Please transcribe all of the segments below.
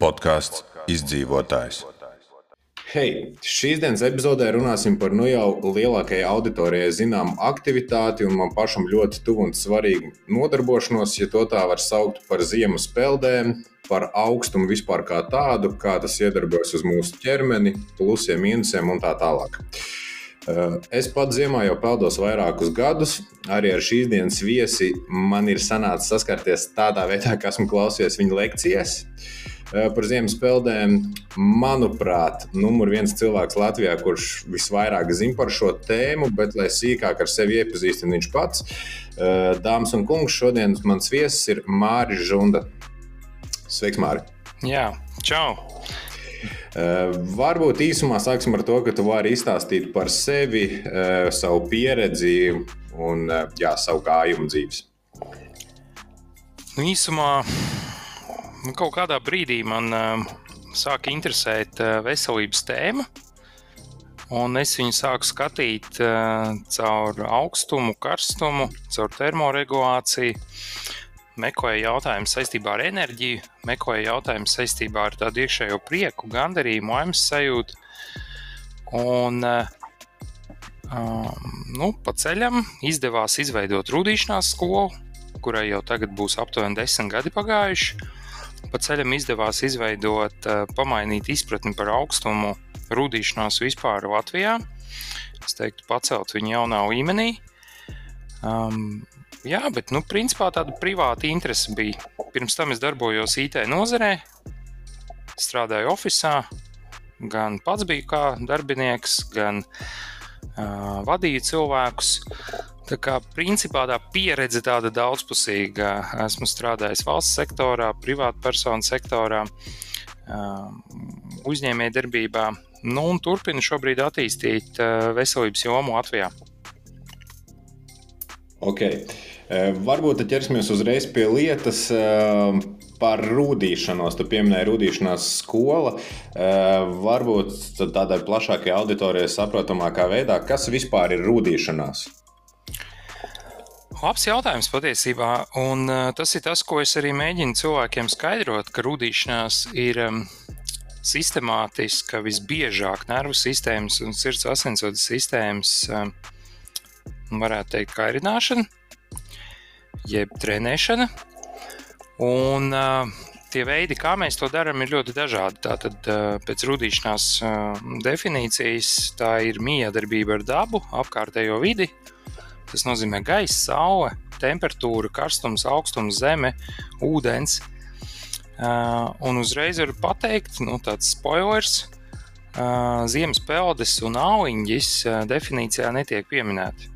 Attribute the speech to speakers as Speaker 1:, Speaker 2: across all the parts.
Speaker 1: Podkāsts izdzīvotājs.
Speaker 2: Hei, šīs dienas epizodē runāsim par nu jau lielākajai auditorijai zināmu aktivitāti un man pašam ļoti tuvu un svarīgu nodarbošanos, ja to tā var saukt par ziemu speldēm, par augstumu vispār kā tādu, kā tas iedarbojas uz mūsu ķermeni, plusiem, mīnusiem un tā tālāk. Eh, es pats ziemā jau peldos vairākus gadus. Arī ar šīs dienas viesi man ir sanācis saskarties tādā veidā, kā esmu klausījies viņa lekcijas. Eh, par ziemas peldēm, manuprāt, numur viens cilvēks Latvijā, kurš visvairāk zina par šo tēmu, bet lai sīkāk ar sevi iepazīstinātu viņš pats. Eh, dāmas un kungi, šodien mans viesis ir Mārcis Žunda. Sveiks, Mārcis!
Speaker 3: Jā, čau!
Speaker 2: Uh, varbūt īsumā sāksim ar to, ka tu vari izstāstīt par sevi, uh, savu pieredzi un uh, jā, savu gājumu dzīves.
Speaker 3: Nu, īsumā Nu, kaut kādā brīdī man uh, sāka interesēt uh, veselības tēma. Un es viņu sāku skatīt uh, caur augstumu, karstumu, caur termoregulāciju. Meklēju jautājumu saistībā ar enerģiju, meklēju jautājumu saistībā ar tādu iekšējo prieku, gandarījumu, laimes sajūtu. Un uh, nu, pa ceļam izdevās izveidot rudīšanās skolu, kurai jau tagad būs aptuveni desmit gadi pagājuši pa ceļam izdevās izveidot, eh, pamainīt izpratni par augstumu rūtīšanos vispār Latvijā. Es teiktu, pacelt viņu jaunā līmenī. Um, jā, bet, nu, principā tāda privāta interese bija. Pirms tam es darbojos IT nozarē, strādāju oficiālā, gan pats biju kā darbinieks, gan uh, vadīju cilvēkus. Tā kā principā tā pieredze tāda daudzpusīga. Esmu strādājis valsts sektorā, privātpersonu sektorā, uzņēmējdarbībā, nu, un turpinu šobrīd attīstīt veselības jomu Latvijā.
Speaker 2: Okay. Varbūt ķersimies uzreiz pie lietas par rūtīšanos. Tu pieminēji rūtīšanās skola. Varbūt tādai plašākajai auditorijai saprotamākā veidā, kas vispār ir rūtīšanās?
Speaker 3: Labs jautājums patiesībā, un uh, tas ir tas, ko es arī mēģinu cilvēkiem skaidrot, ka rudīšanās ir um, sistemātiska, visbiežāk nervu sistēmas un sirds asinsvadu sistēmas, um, varētu teikt, kairināšana, jeb trenēšana. Un, uh, tie veidi, kā mēs to darām, ir ļoti dažādi. Tātad, pēc rudīšanās definīcijas, tā ir miedarbība ar dabu, apkārtējo vidi, Tas nozīmē gaisa, saule, temperatūra, karstums, augstums, zeme, ūdens. Uh, un uzreiz varu pateikt, nu, tāds spoilers, uh, ziemas peldes un auņģis uh, definīcijā netiek pieminēti.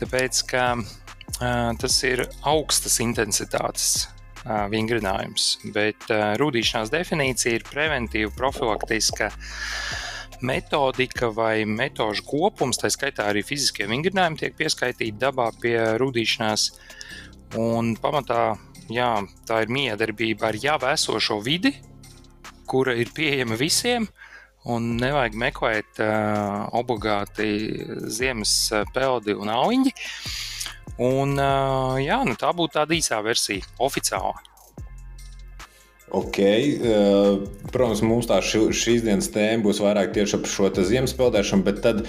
Speaker 3: Tāpēc, ka uh, tas ir augstas intensitātes uh, vingrinājums, bet uh, rūtīšanās definīcija ir preventīva, profilaktiska. Uh, metodika vai metožu kopums, tā skaitā arī fiziskie vingrinājumi, tiek pieskaitīti dabā pie rudīšanās. Un pamatā jā, tā ir miedarbība ar jau esošo vidi, kura ir pieejama visiem. Un nevajag meklēt uh, obligāti ziemas peldi un auņģi. Un, uh, jā, nu tā būtu tāda īsā versija, oficiāla.
Speaker 2: Ok, uh, protams, mums tā ši, šīs dienas tēma būs vairāk tieši par šo ziemas peldēšanu, bet tad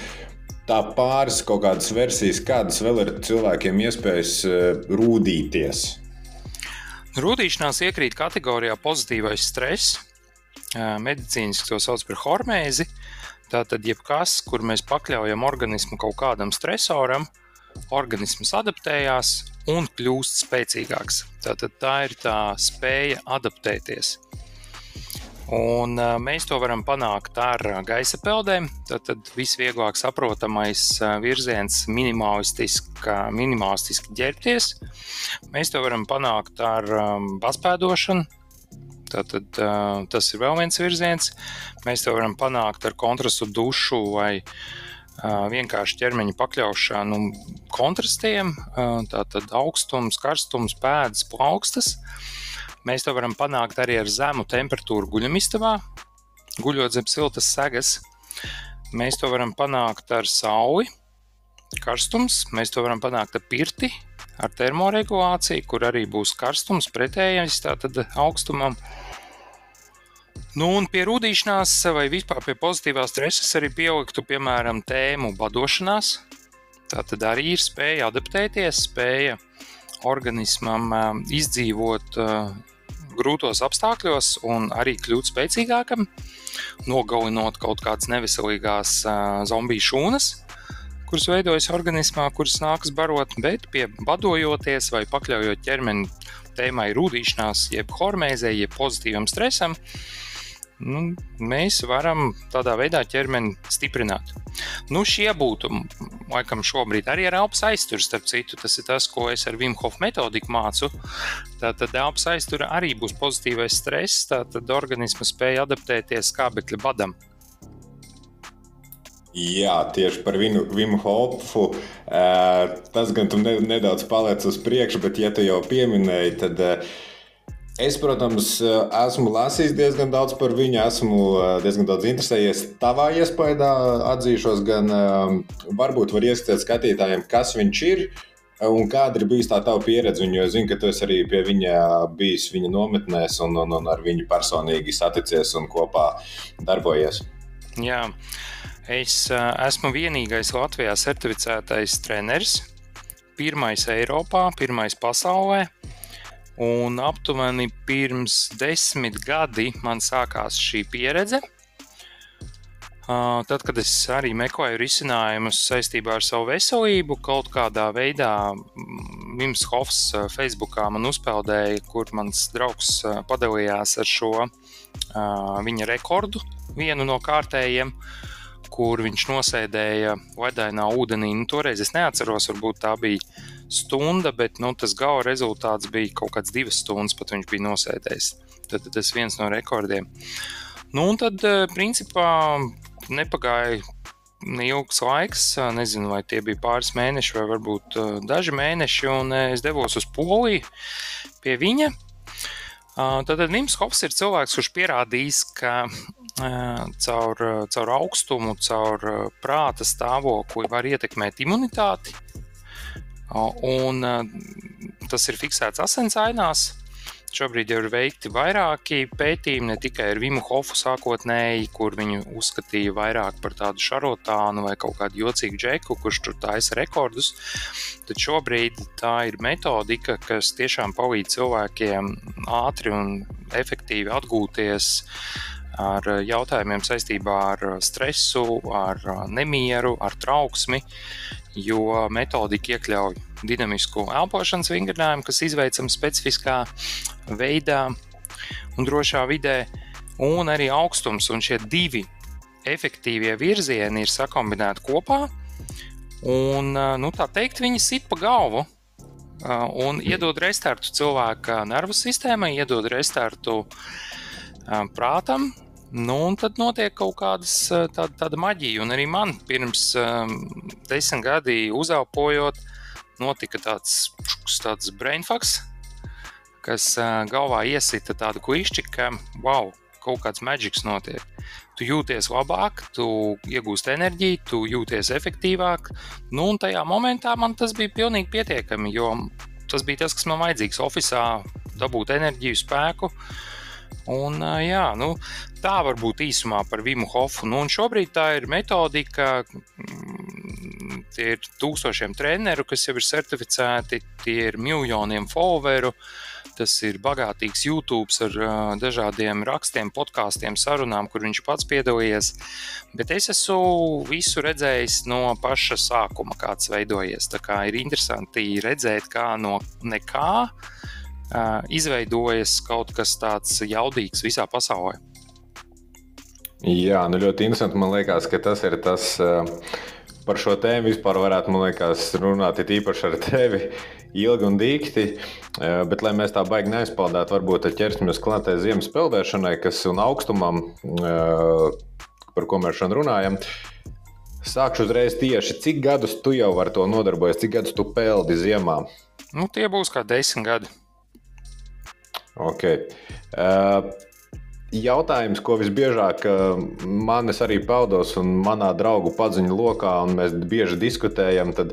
Speaker 2: tā pāris kaut kādas versijas, kādas vēl ir cilvēkiem iespējas uh, rūdīties.
Speaker 3: Rūdīšanās iekrīt kategorijā pozitīvais stress. Uh, medicīniski to sauc par hormēzi. Tātad, jebkas, kur mēs pakļaujam organismu kaut kādam stresoram, organisms adaptējās, un kļūst spēcīgāks. Tātad tā ir tā spēja adaptēties. Un, mēs to varam panākt ar gaisa peldēm. Tad visvieglāk saprotamais virziens - minimalistiski ģērbties. Mēs to varam panākt ar paspēdošanu. Tātad, tas ir vēl viens virziens. Mēs to varam panākt ar kontrastu dušu vai uh, vienkārši ķermeņa pakļaušanu kontrastiem, tātad augstums, karstums, pēdas, plaukstas. Mēs to varam panākt arī ar zemu temperatūru guļamistabā, guļot zem siltas segas. Mēs to varam panākt ar sauli, karstums, mēs to varam panākt ar pirti, ar termoregulāciju, kur arī būs karstums pretējais tātad augstumam. Nu, un pie rūtīšanās vai vispār pie pozitīvās streses arī pieliktu, piemēram, tēmu badošanās. Tā tad arī ir spēja adaptēties, spēja organismam um, izdzīvot uh, grūtos apstākļos un arī kļūt spēcīgākam, nogalinot kaut kādas neveselīgās uh, zombiju šūnas, kuras veidojas organismā, kuras nākas barot, bet pie badojoties vai pakļaujot ķermeni tēmai rūtīšanās, jeb hormēzē, jeb pozitīvam stresam, nu, mēs varam tādā veidā ķermeni stiprināt. Nu, šie būtu, laikam, šobrīd arī ar elpas aizturu, starp citu, tas ir tas, ko es ar Vimhof metodiku mācu. Tātad elpas aiztura arī būs pozitīvais stress, tātad organisma spēja adaptēties skābekļa badam.
Speaker 2: Jā, tieši par Vinu, Vimu Hopu. Uh, tas gan tu ne, nedaudz paliec uz priekšu, bet, ja tu jau pieminēji, tad uh, Es, protams, esmu lasījis diezgan daudz par viņu, esmu diezgan daudz interesējies. Tavā iespējā atzīšos, gan varbūt var ieskatīt skatītājiem, kas viņš ir un kāda ir bijusi tā tava pieredze. Jo es zinu, ka tu arī pie viņa bijis viņa nometnēs un, un, un ar viņu personīgi saticies un kopā darbojies.
Speaker 3: Jā, es esmu vienīgais Latvijā certificētais treneris. Pirmais Eiropā, pirmais pasaulē. Un aptuveni pirms desmit gadi man sākās šī pieredze. Tad, kad es arī meklēju risinājumus saistībā ar savu veselību, kaut kādā veidā Mims Hofs Facebookā man uzpeldēja, kur mans draugs padalījās ar šo viņa rekordu, vienu no kārtējiem, kur viņš nosēdēja ledainā ūdenī. Nu, toreiz es neatceros, varbūt tā bija stunda, bet nu, tas gala rezultāts bija kaut kāds divas stundas, pat viņš bija nosēdējis. Tad, tad tas viens no rekordiem. Nu, un tad, eh, principā, nepagāja ilgs laiks, nezinu, vai tie bija pāris mēneši vai varbūt eh, daži mēneši, un eh, es devos uz Poliju pie viņa. Tad Nims Hofs ir cilvēks, kurš pierādījis, ka caur, caur augstumu, caur prāta stāvokli var ietekmēt imunitāti, Un tas ir fiksēts asins ainās. Šobrīd jau ir veikti vairāki pētījumi, ne tikai ar Vimu Hofu sākotnēji, kur viņu uzskatīja vairāk par tādu šarotānu vai kaut kādu jocīgu džeku, kurš tur taisa rekordus. Tad šobrīd tā ir metodika, kas tiešām palīdz cilvēkiem ātri un efektīvi atgūties ar jautājumiem saistībā ar stresu, ar nemieru, ar trauksmi jo metodika iekļauj dinamisku elpošanas vingrinājumu, kas izveicams specifiskā veidā un drošā vidē, un arī augstums. Un šie divi efektīvie virzieni ir sakombinēti kopā, un nu, tā teikt, viņi sit pa galvu. Un iedod restartu cilvēka nervu sistēmai, iedod restartu prātam, Nu, un tad notiek kaut kādas eh, tāda, tāda maģija. Un arī man pirms um, desmit gadiem uzelpojot, notika tāds, tāds brainfucks, kas uh, galvā iesita tādu klišķi, ka wow, kaut kāds maģisks notiek. Tu jūties labāk, tu iegūsti enerģiju, tu jūties efektīvāk. Nu, un tajā momentā man tas bija pilnīgi pietiekami, jo tas bija tas, kas man vajadzīgs oficiālā, dabūt enerģiju, spēku. Un, jā, nu, tā var būt īsumā par Vimu Hofu. Nu, šobrīd tā ir metodika, mm, tie ir tūkstošiem treneru, kas jau ir certificēti, tie ir miljoniem followeru. Tas ir bagātīgs YouTube ar uh, dažādiem rakstiem, podkāstiem, sarunām, kur viņš pats piedalījies. Bet es esmu visu redzējis no paša sākuma, kāds veidojies. Tā kā ir interesanti redzēt, kā no nekā izveidojas kaut kas tāds jaudīgs visā pasaulē.
Speaker 2: Jā, nu ļoti interesanti. Man liekas, ka tas ir tas. Par šo tēmu vispār varētu liekas, runāt īpaši ar tevi ilgi un dīkti. Bet, lai mēs tā baigi neaizpildītu, varbūt ķersimies klātai ziemas peldēšanai, kas un augstumam, par ko mēs šodien runājam. Sākšu uzreiz tieši, cik gadus tu jau ar to nodarbojies, cik gadus tu peldi ziemā?
Speaker 3: Nu, tie būs kā desmit gadi.
Speaker 2: Okay. Uh, Jautājums, ko visbiežāk manis arī peldos un manā draugu paziņu lokā, un mēs bieži diskutējam, tad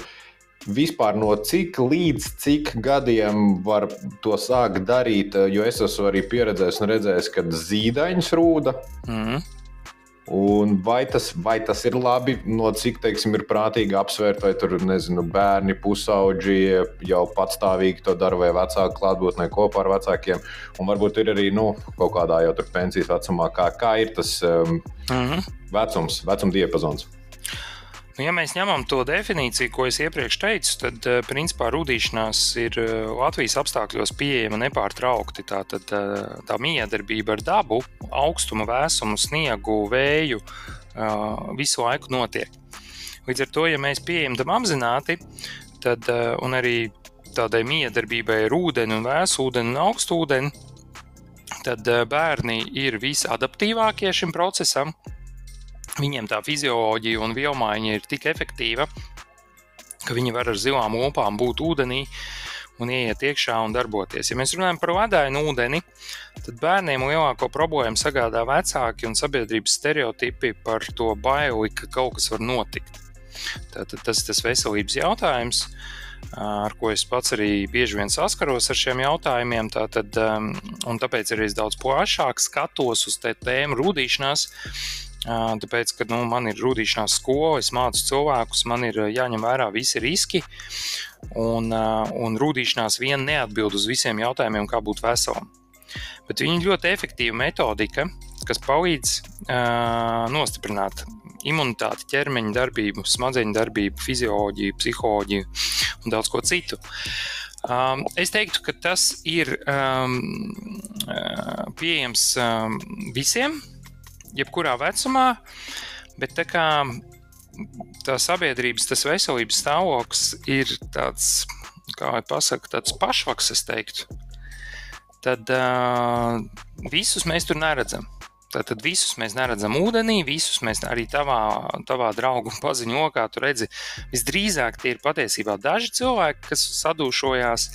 Speaker 2: vispār no cik līdz cik gadiem var to sākt darīt? Jo es esmu arī pieredzējis un redzējis, ka zīdaiņas rūda. Mm. Un vai tas, vai tas ir labi, no cik teiksim, ir prātīgi apsvērt, vai tur nezinu, bērni, pusauģi jau patstāvīgi to dara, vai vecāki klātbūtnē kopā ar vecākiem. Un varbūt ir arī nu, kaut kādā jau pensijas vecumā, kā, kā ir tas um, mm -hmm. vecums, vecuma diapazons.
Speaker 3: Nu, ja mēs ņemam to definīciju, ko es iepriekš teicu, tad eh, principā rudīšanās ir eh, Latvijas apstākļos pieejama nepārtraukti. Tā, tad, eh, tā miedarbība ar dabu, augstumu, vēsumu, sniegu, vēju visu laiku notiek. Līdz ar to, ja mēs pieejam apzināti, tad arī tādai miedarbībai ar ūdeni, vēsu ūdeni un augstu ūdeni, tad bērni ir visadaptīvākie šim procesam viņiem tā fizioloģija un vielmaiņa ir tik efektīva, ka viņi var ar zilām opām būt ūdenī un ieiet iekšā un darboties. Ja mēs runājam par vadainu ūdeni, tad bērniem lielāko problēmu sagādā vecāki un sabiedrības stereotipi par to baili, ka kaut kas var notikt. Tātad tas ir tas veselības jautājums, ar ko es pats arī bieži vien saskaros ar šiem jautājumiem. Tātad, un tāpēc arī es daudz plašāk skatos uz tēmu rūdīšanās Tāpēc, ka nu, man ir rudīšanās skola, es mācu cilvēkus, man ir jāņem vērā visi riski. Un, un rudīšanās vien neatbild uz visiem jautājumiem, kā būt veselam. Bet viņa ir ļoti efektīva metodika, kas palīdz uh, nostiprināt imunitāti, ķermeņa darbību, smadzeņu darbību, fizioloģiju, psiholoģiju un daudz ko citu. Um, es teiktu, ka tas ir um, pieejams um, visiem, jebkurā vecumā, bet tā kā tā sabiedrības, tas veselības stāvoklis ir tāds, kā lai pasaka, tāds pašvaks, es teiktu, tad uh, visus mēs tur neredzam. Tad visus mēs neredzam ūdenī, visus mēs arī tavā, tavā draugu paziņu okā tur redzi. Visdrīzāk tie ir patiesībā daži cilvēki, kas sadūšojās,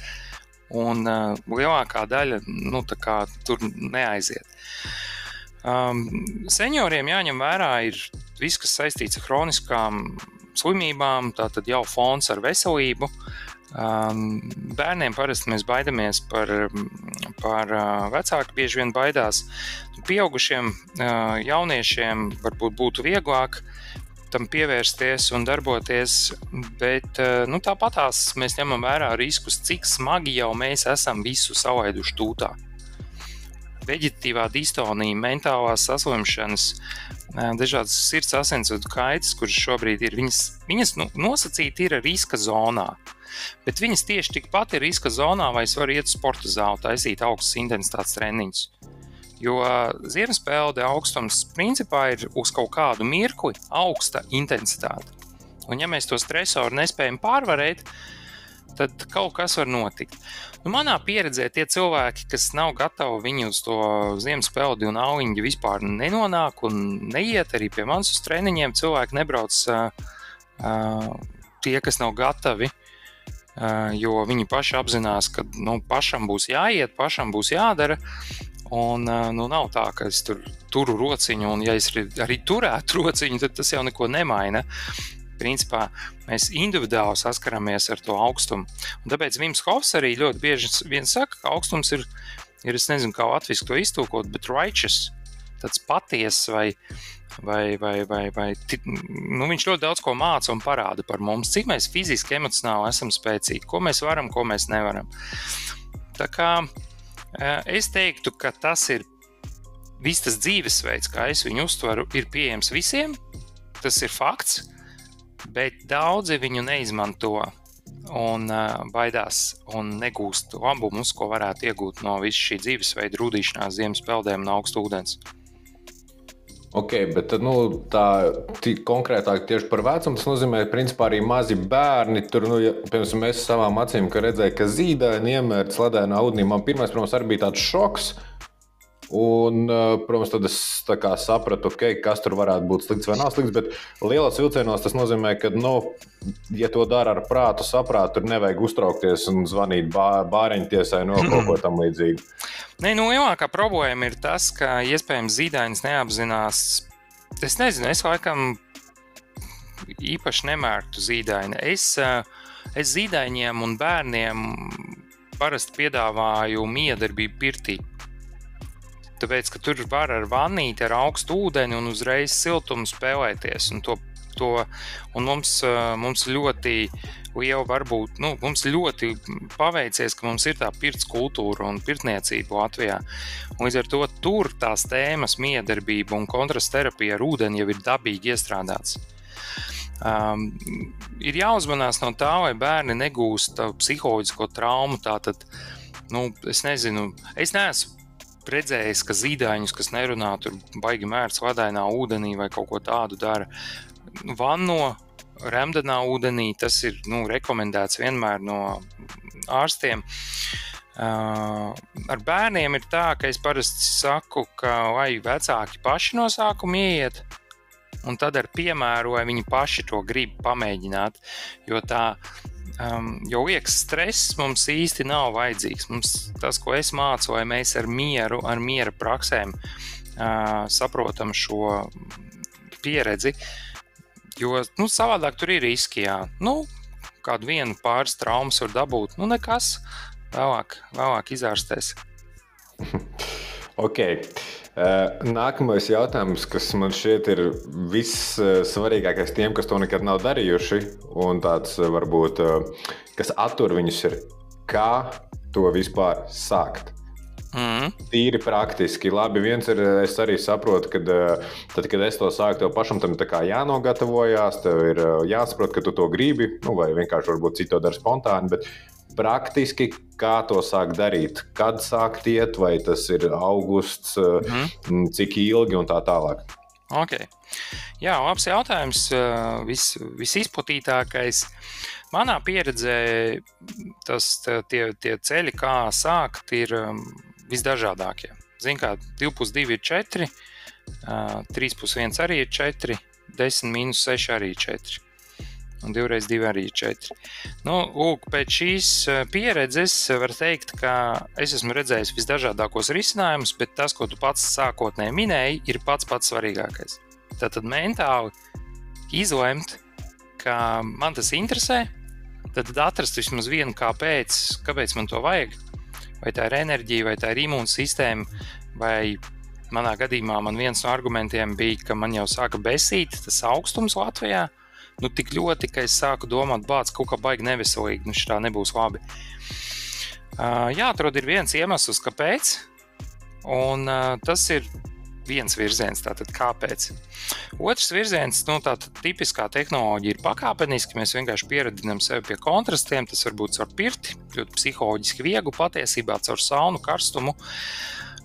Speaker 3: un uh, lielākā daļa nu, tur neaiziet. Uh, Um, senioriem jāņem vērā ir viss, kas saistīts ar chroniskām slimībām, tātad jau fons ar veselību. Um, bērniem parasti mēs baidamies par, par uh, vecāku, bieži vien baidās. Pieaugušiem uh, jauniešiem varbūt būtu vieglāk tam pievērsties un darboties, bet uh, nu, tāpatās mēs ņemam vērā riskus, cik smagi jau mēs esam visu salaiduši tūtā veģetatīvā distonija, mentālās saslimšanas, dažādas sirds asinsvadu kaitas, kuras šobrīd ir, viņas, viņas nu, nosacīti ir riska zonā. Bet viņas tieši tikpat ir riska zonā, vai es varu iet uz sporta zāli, taisīt augstas intensitātes treniņus. Jo ziemeļspēle augstums principā ir uz kaut kādu mirkli augsta intensitāte. Un, ja mēs to stresoru nespējam pārvarēt, tad kaut kas var notikt. Nu, manā pieredzē tie cilvēki, kas nav gatavi viņu uz to ziemas peldi un auliņu vispār nenonāk un neiet arī pie manis uz treniņiem, cilvēki nebrauc uh, uh, tie, kas nav gatavi. Uh, jo viņi paši apzinās, ka nu, pašam būs jāiet, pašam būs jādara. Un, uh, nu, nav tā, ka es tur turu rociņu, un, ja es arī turētu rociņu, tad tas jau neko nemaina principā mēs individuāli saskaramies ar to augstumu. Un tāpēc Vims Hofs arī ļoti bieži saka, ka augstums ir, ir es nezinu, kā latviešu to iztūkot, bet righteous, tāds patiess vai, vai, vai, vai, vai nu, viņš ļoti daudz ko māca un parāda par mums, cik mēs fiziski, emocionāli esam spēcīgi, ko mēs varam, ko mēs nevaram. Tā kā es teiktu, ka tas ir viss tas dzīvesveids, kā es viņu uztveru, ir pieejams visiem. Tas ir fakts bet daudzi viņu neizmanto un uh, baidās un negūst labumus, ko varētu iegūt no visa šī dzīvesveida, rudīšanās, ziemas peldēm un augstu ūdens.
Speaker 2: Ok, bet nu, tā konkrētāk tieši par vecumu. Tas nozīmē, ka arī mazi bērni tur, nu, ja, piemēram, mēs savām acīm redzējām, ka zīdaini iemērts ledēnā ūdenī. Man pirmais, protams, arī bija tāds šoks. Un, eh, protams, tad es sapratu, okay, kas tur varētu būt slikts vai nav slikts. Bet lielos vilcienos tas nozīmē, ka, nu, ja to dara ar prātu, saprātu, tur nevajag uztraukties un zvanīt bā, bāriņu tiesai no kaut ko tam līdzīga.
Speaker 3: Nē, nu, lielākā problēma ir tas, ka iespējams zīdainis neapzinās. Es nezinu, es laikam īpaši nemērķu zīdaini. Es uh, es zīdaiņiem un bērniem parasti piedāvāju miedarbību pirtī. Tāpēc, ka tur var ar vannīti, ar augstu ūdeni un uzreiz siltumu spēlēties. Un to, to, un mums, mums ļoti liela varbūt, nu, mums ļoti paveicies, ka mums ir tā pirts kultūra un pirtniecība Latvijā. Un līdz ar to tur tās tēmas, miedarbība un kontrasterapija ar ūdeni jau ir dabīgi iestrādāts. Um, ir jāuzmanās no tā, lai bērni negūst psiholoģisko traumu. Tātad, nu, es nezinu, es neesmu redzējis, ka zīdaiņus, kas nerunā, tur baigi mērķis vadainā ūdenī vai kaut ko tādu dara. Vanno remdenā ūdenī tas ir nu, rekomendēts vienmēr no ārstiem. Uh, ar bērniem ir tā, ka es parasti saku, ka lai vecāki paši no sākuma ieiet, un tad ar piemēru, vai viņi paši to grib pamēģināt. Jo tā um, jo liekas, stress mums īsti nav vajadzīgs. Mums tas, ko es mācu, lai mēs ar mieru, ar miera praksēm uh, saprotam šo pieredzi. Jo nu, savādāk tur ir riski. Jā. Nu, kādu vienu pāris traumas var dabūt. Nu, nekas. Vēlāk, vēlāk izārstēs.
Speaker 2: ok. Uh, nākamais jautājums, kas man šķiet ir vissvarīgākais tiem, kas to nekad nav darījuši, un tāds varbūt, uh, kas attur viņus, ir kā to vispār sākt. Mm. Tīri praktiski. Labi, viens ir, es arī saprotu, ka tad, kad es to sāku, tev pašam tam jānogatavojās, tev ir jāsaprot, ka tu to gribi, nu, vai vienkārši varbūt citu to dari spontāni. Bet praktiski, kā to sākt darīt, kad sākt iet, vai tas ir augusts, mm. cik ilgi un tā tālāk.
Speaker 3: Okay. Jā, labs jautājums. Eh, vis, visizplatītākais. Manā pieredzē tas, tie, tie ceļi, kā sākt, ir visdažādākie. Ziniet, kā 2 plus 2 ir 4, 3 plus 1 arī ir 4, 10 minus 6 arī ir 4 un 2 reizes 2 arī ir 4. Nu, lūk, pēc šīs e, pieredzes var teikt, ka es esmu redzējis visdažādākos risinājumus, bet tas, ko tu pats sākotnēji minēji, ir pats pats svarīgākais. Tātad mentāli izlemt, ka man tas interesē, tad atrast vismaz vienu, kāpēc, kāpēc man to vajag. Vai tā ir enerģija, vai tā ir imūnsistēma, vai manā gadījumā man viens no argumentiem bija, ka man jau sāka besīt tas augstums Latvijā nu, tik ļoti, ka es sāku domāt, bāc, kaut kā baigi neveselīgi, nu, šī nebūs labi. Uh, jāatrod ir viens iemesls, kāpēc, un uh, tas ir viens virziens, tātad kāpēc. Otrs virziens, nu, tāda tipiskā tehnoloģija ir pakāpeniski. Mēs vienkārši pieradinām sevi pie kontrastiem. Tas var būt caur pirti, ļoti psiholoģiski viegli patiesībā, caur saunu, karstumu.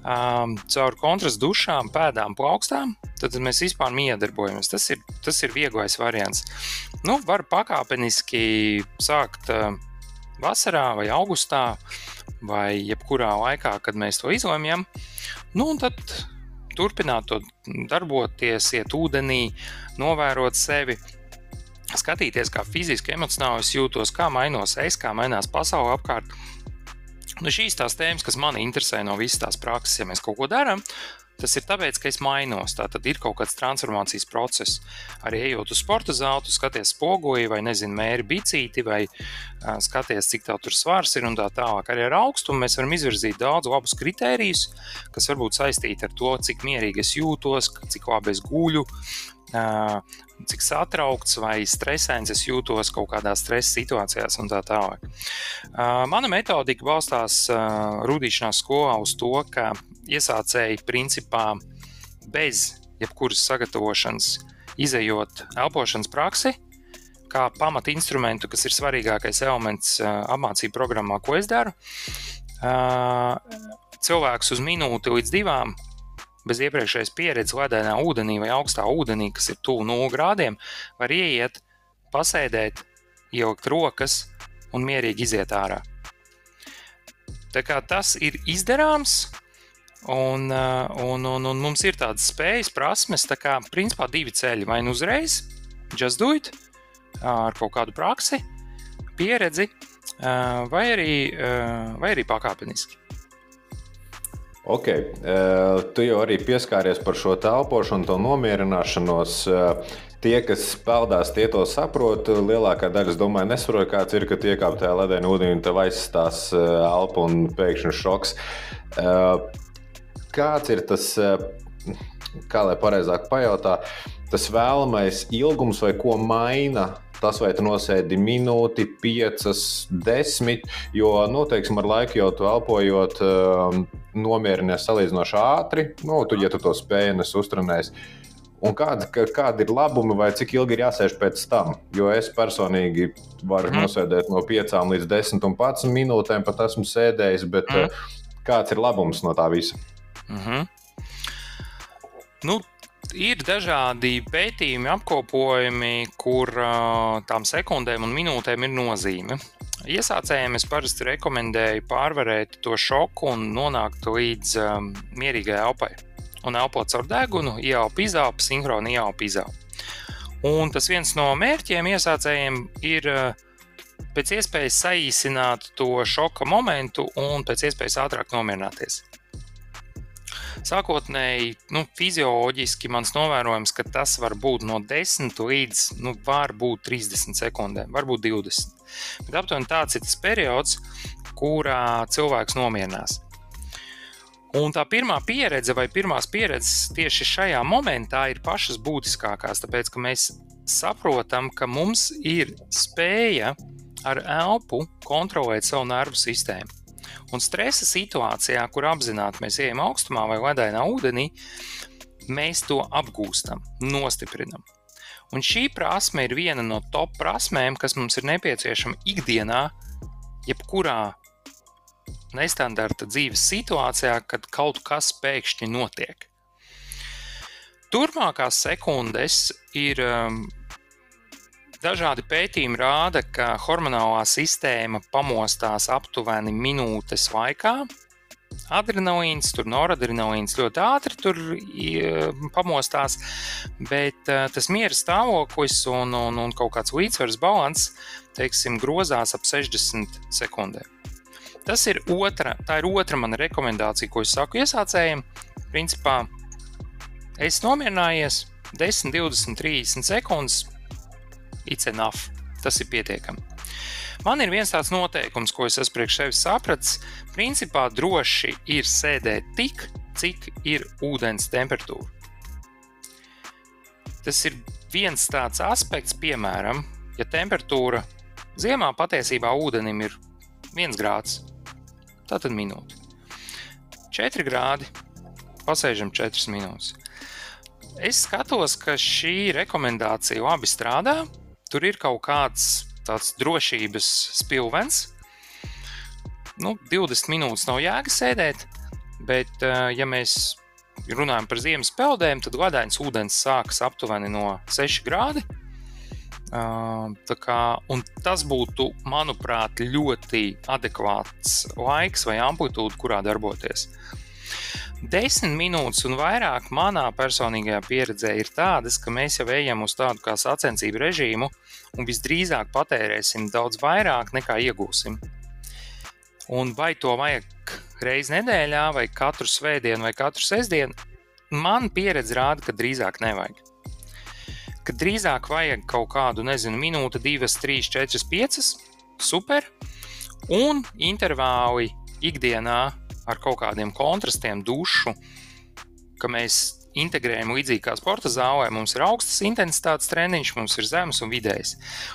Speaker 3: Um, caur kontrastu dušām, pēdām, plaukstām, tad mēs vispār miedarbojamies. Tas ir, tas ir vieglais variants. Nu, var pakāpeniski sākt uh, vasarā vai augustā vai jebkurā laikā, kad mēs to izlemjam. Nu, un tad turpināt to darboties, iet ūdenī, novērot sevi, skatīties, kā fiziski, emocionāli es jūtos, kā mainos es, kā mainās pasaule apkārt. Nu, šīs tās tēmas, kas man interesē no visas tās prakses, ja mēs kaut ko darām, tas ir tāpēc, ka es mainos. Tā tad ir kaut kāds transformācijas process. Arī ejot uz sporta zāli, skaties spoguli vai nezinu, mēri bicīti vai uh, skaties, cik tā tur svars ir un tā tālāk. Arī ar augstumu mēs varam izvirzīt daudz labus kritērijus, kas varbūt saistīti ar to, cik mierīgi es jūtos, cik labi es guļu, cik satraukts vai stresains es jūtos kaut kādās stresa situācijās un tā tālāk. Mana metodika balstās rudīšanās skolā uz to, ka iesācēji principā bez jebkuras sagatavošanas, izējot elpošanas praksi, kā pamata instrumentu, kas ir svarīgākais elements apmācību programmā, ko es daru. Cilvēks uz minūti līdz divām bez iepriekšējas pieredzes ledainā ūdenī vai augstā ūdenī, kas ir tuvu 0 grādiem, var ieiet, pasēdēt, ielikt rokas un mierīgi iziet ārā. Tā kā tas ir izdarāms, un, un, un, un mums ir tādas spējas, prasmes, tā kā principā divi ceļi. Vai nu uzreiz, just do it, ar kaut kādu praksi, pieredzi, vai arī, vai arī pakāpeniski.
Speaker 2: Ok, tu jau arī pieskāries par šo telpošanu, to nomierināšanos. Tie, kas peldās, tie to saprot. Lielākā daļa, es domāju, nesaprot, kāds ir, kad iekāp tajā ledēnā ūdenī un tev aizstās elpa un pēkšņi šoks. Kāds ir tas, kā lai pareizāk pajautā, tas vēlamais ilgums vai ko maina tas, vai tu nosēdi minūti, piecas, desmit, jo, nu, teiksim, ar laiku jau tu elpojot, um, nomierinies salīdzinoši ātri. Nu, tu, ja tu to spēj, es uztrenēju. Un kāda, kāda ir labuma, vai cik ilgi ir jāsēž pēc tam? Jo es personīgi varu mm. nosēdēt no 5 līdz 10 un 11 minūtēm, pat esmu sēdējis, bet mm. kāds ir labums no tā visa?
Speaker 3: Mm -hmm. Nu, ir dažādi pētījumi, apkopojumi, kur uh, tām sekundēm un minūtēm ir nozīme. Iesācējiem es parasti rekomendēju pārvarēt to šoku un nonākt līdz um, mierīgai elpai. Un elpot caur degunu, ieelpa izelpa, sinhroni ieelpa izelpa. Un tas viens no mērķiem iesācējiem ir uh, pēc iespējas saīsināt to šoka momentu un pēc iespējas ātrāk nomierināties. Sākotnēji, nu, fizioloģiski mans novērojums, ka tas var būt no 10 līdz nu, 30 sekundēm, varbūt 20. Bet aptuveni tāds ir tas periods, kurā cilvēks nomierinās. Un tā pirmā pieredze vai pirmās pieredzes tieši šajā momentā ir pašas būtiskākās, tāpēc ka mēs saprotam, ka mums ir spēja ar elpu kontrolēt savu nervu sistēmu. Un stresa situācijā, kur apzināti mēs ejam augstumā vai ledainā ūdenī, mēs to apgūstam, nostiprinam. Un šī prasme ir viena no top prasmēm, kas mums ir nepieciešama ikdienā, jebkurā nestandarta dzīves situācijā, kad kaut kas pēkšņi notiek. Turpmākās sekundes ir um, Dažādi pētījumi rāda, ka hormonālā sistēma pamostās aptuveni minūtes laikā. Adrenalīns, tur noradrenalīns ļoti ātri tur pamostās, bet uh, tas miera stāvoklis un, un, un kaut kāds līdzsvars balans, teiksim, grozās ap 60 sekundēm. Tas ir otra, tā ir otra mana rekomendācija, ko es saku iesācējiem. Principā es nomierinājies 10, 20, 30 sekundes, it's enough. Tas ir pietiekami. Man ir viens tāds noteikums, ko es esmu priekš sevis sapratis. Principā droši ir sēdēt tik, cik ir ūdens temperatūra. Tas ir viens tāds aspekts, piemēram, ja temperatūra ziemā patiesībā ūdenim ir 1 grāds, tad minūte. 4 grādi, pasēžam 4 minūtes. Es skatos, ka šī rekomendācija labi strādā, tur ir kaut kāds tāds drošības spilvens. Nu, 20 minūtes nav jēga sēdēt, bet, eh, ja mēs runājam par ziemas peldēm, tad ledājums ūdens sākas aptuveni no 6 grādi. Kā, tas būtu, manuprāt, ļoti adekvāts laiks vai amplitūda, kurā darboties. Desmit minūtes un vairāk manā personīgajā pieredzē ir tādas, ka mēs jau ejam uz tādu kā sacensību režīmu un visdrīzāk patērēsim daudz vairāk nekā iegūsim. Un vai to vajag reizi nedēļā, vai katru svētdienu, vai katru sestdienu, man pieredze rāda, ka drīzāk nevajag. Kad drīzāk vajag kaut kādu, nezinu, minūti, divas, trīs, četras, piecas, super, un intervāli ikdienā ar kaut kādiem kontrastiem, dušu, ka mēs integrējam līdzīgi kā sporta zālē. Mums ir augstas intensitātes treniņš, mums ir zemes un vidējs.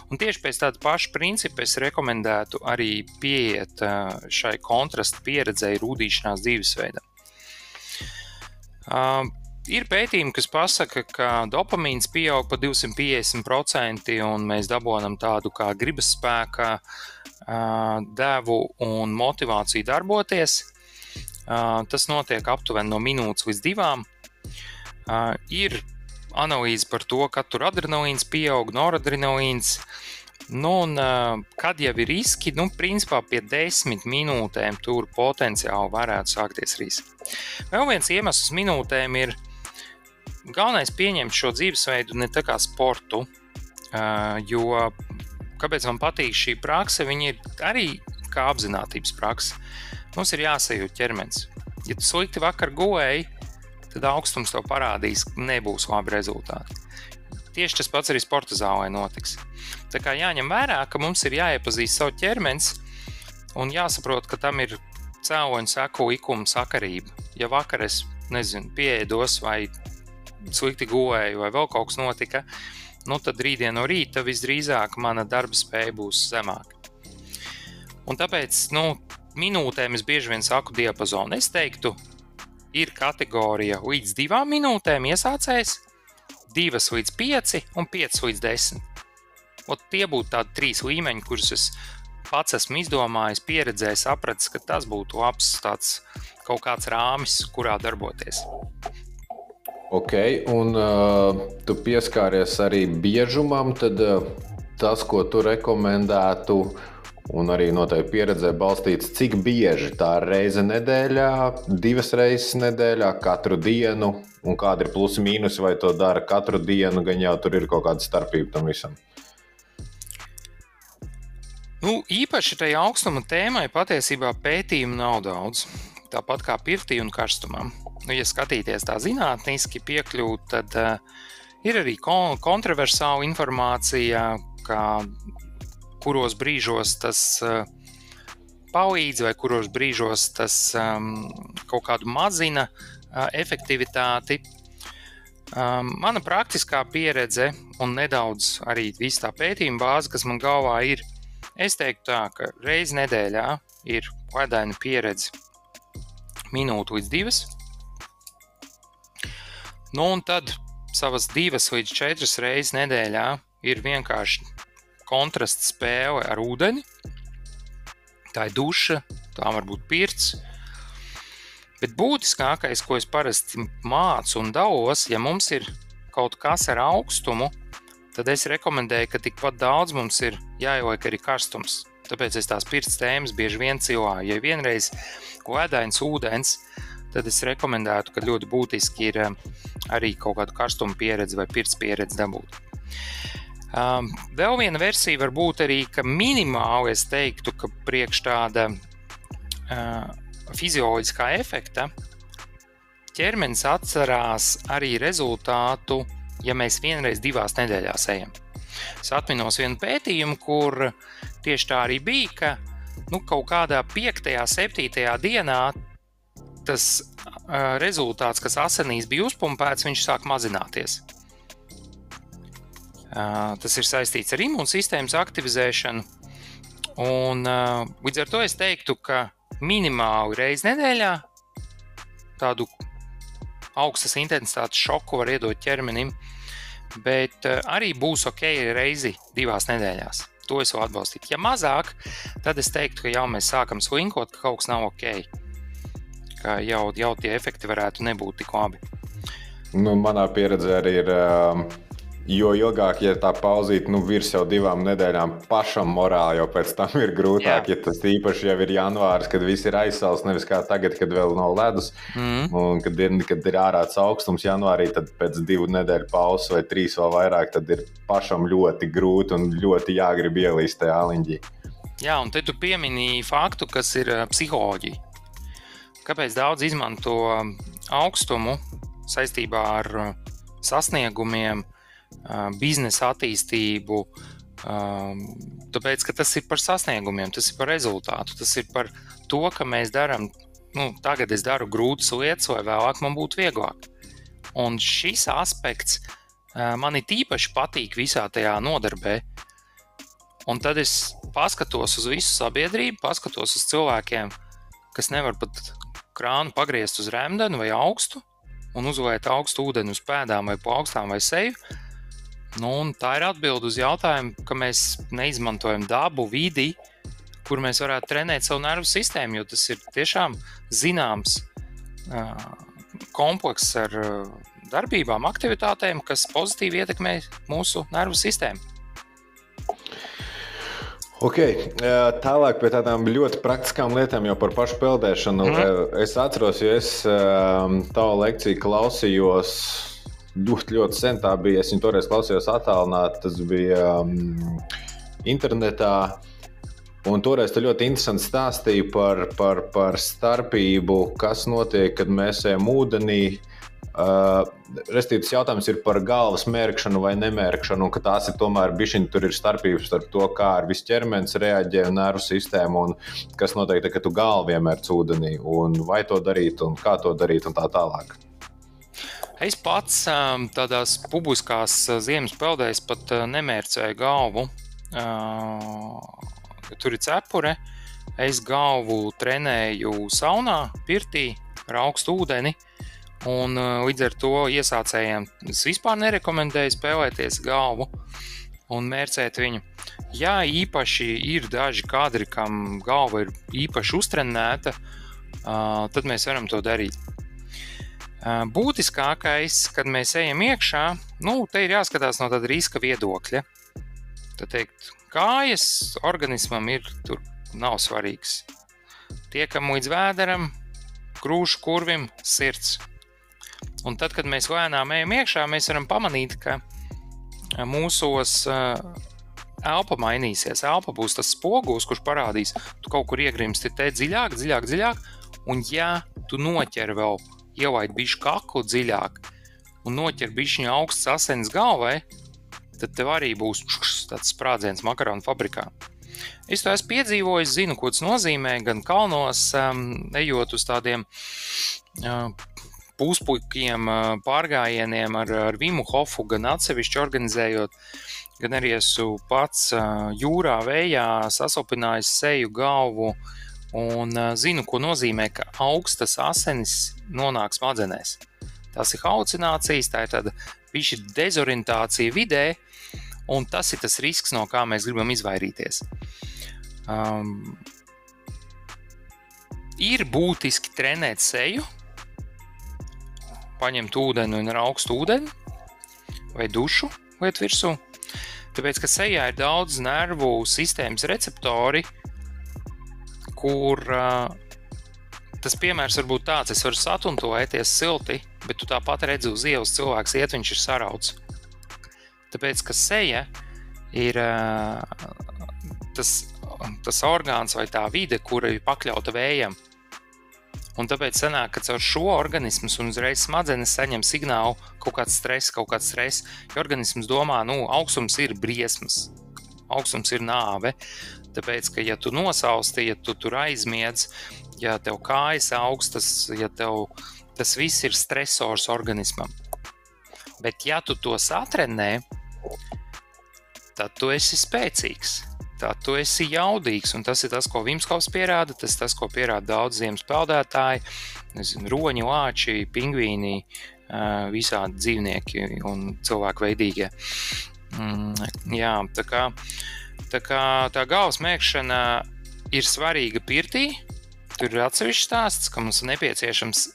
Speaker 3: Un tieši pēc tāda paša principa es rekomendētu arī pieiet šai kontrasta pieredzēji rūtīšanās dzīvesveidam. Uh, ir pētījumi, kas pasaka, ka dopamīns pieaug par 250%, un mēs dabūjam tādu kā gribas spēka, uh, devu un motivāciju darboties. Tas notiek aptuveni no minūtes līdz divām. Ir analīze par to, ka tur adrenalīns pieaug, noradrenalīns. Nu, un, kad jau ir riski, nu, principā pie desmit minūtēm tur potenciāli varētu sākties riski. Vēl viens iemesls minūtēm ir galvenais pieņemt šo dzīvesveidu ne tā kā sportu, jo kāpēc man patīk šī praksa, viņa ir arī kā apziņotības praksa. Mums ir jāsajūt ķermenis. Ja tu slikti vakar gulēji, tad augstums tev parādīs, nebūs labi rezultāti. Tieši tas pats arī sporta zālē notiks. Tā kā jāņem vērā, ka mums ir jāiepazīst savu ķermenis un jāsaprot, ka tam ir cēloņa seku likuma sakarība. Ja vakar es nezinu, pieēdos vai slikti gulēju vai vēl kaut kas notika, nu tad rītdien no rīta visdrīzāk mana darba spēja būs zemāka. Un tāpēc nu, minūtēm es bieži vien saku diapazonu. Es teiktu, ir kategorija līdz divām minūtēm iesācējs, divas līdz pieci un pieci līdz desmit. Ot, tie būtu tādi trīs līmeņi, kurus es pats esmu izdomājis, pieredzējis, sapratis, ka tas būtu labs tāds kaut kāds rāmis, kurā darboties.
Speaker 2: Ok, un uh, tu pieskāries arī biežumam, tad uh, tas, ko tu rekomendētu, uh, Un arī noteikti pieredzē balstīts, cik bieži tā ir reize nedēļā, divas reizes nedēļā, katru dienu, un kāda ir plusi mīnus, vai to dara katru dienu, gan jau tur ir kaut kāda starpība tam visam.
Speaker 3: Nu, īpaši tai augstuma tēmai patiesībā pētījumu nav daudz. Tāpat kā pirtī un karstumam. Nu, ja skatīties tā zinātniski, piekļūt, tad uh, ir arī kontroversāla informācija, kā kuros brīžos tas uh, palīdz, vai kuros brīžos tas um, kaut kādu mazina uh, efektivitāti. Um, mana praktiskā pieredze un nedaudz arī viss tā pētījuma bāze, kas man galvā ir, es teiktu tā, ka reizi nedēļā ir ledaina pieredze minūte līdz divas. Nu, un tad savas divas līdz četras reizes nedēļā ir vienkārši kontrasta spēle ar ūdeni. Tā ir duša, tā var būt pirts. Bet būtiskākais, ko es parasti mācu un dalos, ja mums ir kaut kas ar augstumu, tad es rekomendēju, ka tikpat daudz mums ir jāieliek arī karstums. Tāpēc es tās pirts tēmas bieži vien cilāju. Ja vienreiz ledains ūdens, tad es rekomendētu, ka ļoti būtiski ir eh, arī kaut kāda karstuma pieredze vai pirts pieredze dabūt. Um, vēl viena versija var būt arī, ka minimāli es teiktu, ka priekš tāda uh, fizioloģiskā efekta ķermenis atcerās arī rezultātu, ja mēs vienreiz divās nedēļās ejam. Es atminos vienu pētījumu, kur tieši tā arī bija, ka nu, kaut kādā 5. un 7. dienā tas uh, rezultāts, kas asinīs bija uzpumpēts, viņš sāk mazināties. Tas ir saistīts ar imūnsistēmas aktivizēšanu. Un, līdz ar to es teiktu, ka minimāli reizi nedēļā tādu augstas intensitātes šoku var iedot ķermenim, bet arī būs ok reizi divās nedēļās. To es varu atbalstīt. Ja mazāk, tad es teiktu, ka jau mēs sākam slinkot, ka kaut kas nav ok. Ka jau, jau tie efekti varētu nebūt tik labi.
Speaker 2: Nu, manā pieredzē arī ir. Uh Jo ilgāk, ja tā pauzīte nu, virs jau divām nedēļām, pašam morāli jau pēc tam ir grūtāk. Jā. Ja tas īpaši jau ir janvāris, kad viss ir aizsāls, nevis kā tagad, kad vēl nav ledus. Mm. Un kad ir, kad ir ārāds augstums janvārī, tad pēc divu nedēļu pauzes vai trīs vēl vairāk, tad ir pašam ļoti grūti un ļoti jāgrib ielīst tajā aliņģī.
Speaker 3: Jā, un te tu pieminīji faktu, kas ir psiholoģija. Kāpēc daudz izmanto augstumu saistībā ar sasniegumiem, biznesa attīstību. Tāpēc, ka tas ir par sasniegumiem, tas ir par rezultātu, tas ir par to, ka mēs darām, nu, tagad es daru grūtas lietas, lai vēlāk man būtu vieglāk. Un šis aspekts man ir īpaši patīk visā tajā nodarbē. Un tad es paskatos uz visu sabiedrību, paskatos uz cilvēkiem, kas nevar pat krānu pagriezt uz rēmdenu vai augstu un uzliet augstu ūdeni uz pēdām vai plaukstām vai seju Nu, tā ir atbilde uz jautājumu, ka mēs neizmantojam dabu, vidi, kur mēs varētu trenēt savu nervu sistēmu, jo tas ir tiešām zināms komplekss ar darbībām, aktivitātēm, kas pozitīvi ietekmē mūsu nervu sistēmu.
Speaker 2: Okay. Tālāk pie tādām ļoti praktiskām lietām, jau par pašu peldēšanu. Mm. Es atceros, jo es tavu lekciju klausījos ļoti, ļoti sen tā bija. Es viņu toreiz klausījos attālināti, tas bija um, internetā. Un toreiz tu ļoti interesanti stāstīji par, par, par starpību, kas notiek, kad mēs ejam ūdenī. Uh, Restīvi, tas jautājums ir par galvas mērkšanu vai nemērkšanu, un ka tās ir tomēr bišķiņi, tur ir starpības starp to, kā ar visu ķermenis reaģē un nervu sistēmu, un kas notiek, kad tu galvu vienmēr ūdenī, un vai to darīt, un kā to darīt, un tā tālāk.
Speaker 3: Es pats tādās publiskās ziemas peldēs pat nemērcēju galvu. Tur ir cepure. Es galvu trenēju saunā, pirtī ar augstu ūdeni. Un, līdz ar to iesācējiem es vispār nerekomendēju spēlēties galvu un mērcēt viņu. Ja īpaši ir daži kadri, kam galva ir īpaši uztrenēta, tad mēs varam to darīt. Būtiskākais, kad mēs ejam iekšā, nu, te ir jāskatās no tāda riska viedokļa. Tad teikt, kājas organismam ir tur nav svarīgs. Tiekam līdz vēderam, krūšu kurvim, sirds. Un tad, kad mēs lēnām ejam iekšā, mēs varam pamanīt, ka mūsos elpa mainīsies. Elpa būs tas spogulis, kurš parādīs, tu kaut kur iegrimsti te dziļāk, dziļāk, dziļāk. Un, ja tu noķer vēl, ielaid bišķi kaklu dziļāk un noķer bišķi augsts asins galvai, tad tev arī būs tāds sprādziens makaronu fabrikā. Es to esmu piedzīvojis, zinu, ko tas nozīmē. Gan kalnos, um, ejot uz tādiem uh, puspuļkiem, uh, pārgājieniem ar, ar Vimu Hofu, gan atsevišķi organizējot, gan arī esmu pats uh, jūrā, vējā sasopinājis seju, galvu. Un zinu, ko nozīmē, ka augstas asinis nonāk smadzenēs. Tas ir halucinācijas, tā ir tāda dezorientācija vidē, Un tas ir tas risks, no kā mēs gribam izvairīties. Um, ir būtiski trenēt seju, paņemt ūdeni un augstu ūdeni vai dušu liet virsū. Tāpēc, ka sejā ir daudz nervu sistēmas receptori, kur uh, tas piemērs var būt tāds, es varu satuntoēties silti, bet tu tāpat redzi uz ielas cilvēks iet, viņš ir sarauts. Tāpēc, ka seja ir tas, tas orgāns vai tā vide, kura ir pakļauta vējam. Un tāpēc sanāk, ka caur šo organismu un uzreiz smadzenes saņem signālu kaut kāds stress, kaut kāds stress. Jo organisms domā, nu, augstums ir briesmas, augstums ir nāve. Tāpēc, ka ja tu nosausti, ja tu tur aizmiedz, ja tev kājas augstas, ja tev tas viss ir stresors organismam. Bet ja tu to satrenē, tad tu esi spēcīgs. Tad tu esi jaudīgs, un tas ir tas, ko Vimskovs pierāda. Tas ir tas, ko pierāda daudz ziemas peldētāji, nezinu, roņi, lāči, pingvīni, visādi dzīvnieki un cilvēku veidīgie. Mm, jā, tā kā tā, kā tā galvas mēgšana ir svarīga pirtī. Tur ir atsevišķs stāsts, ka mums ir nepieciešams,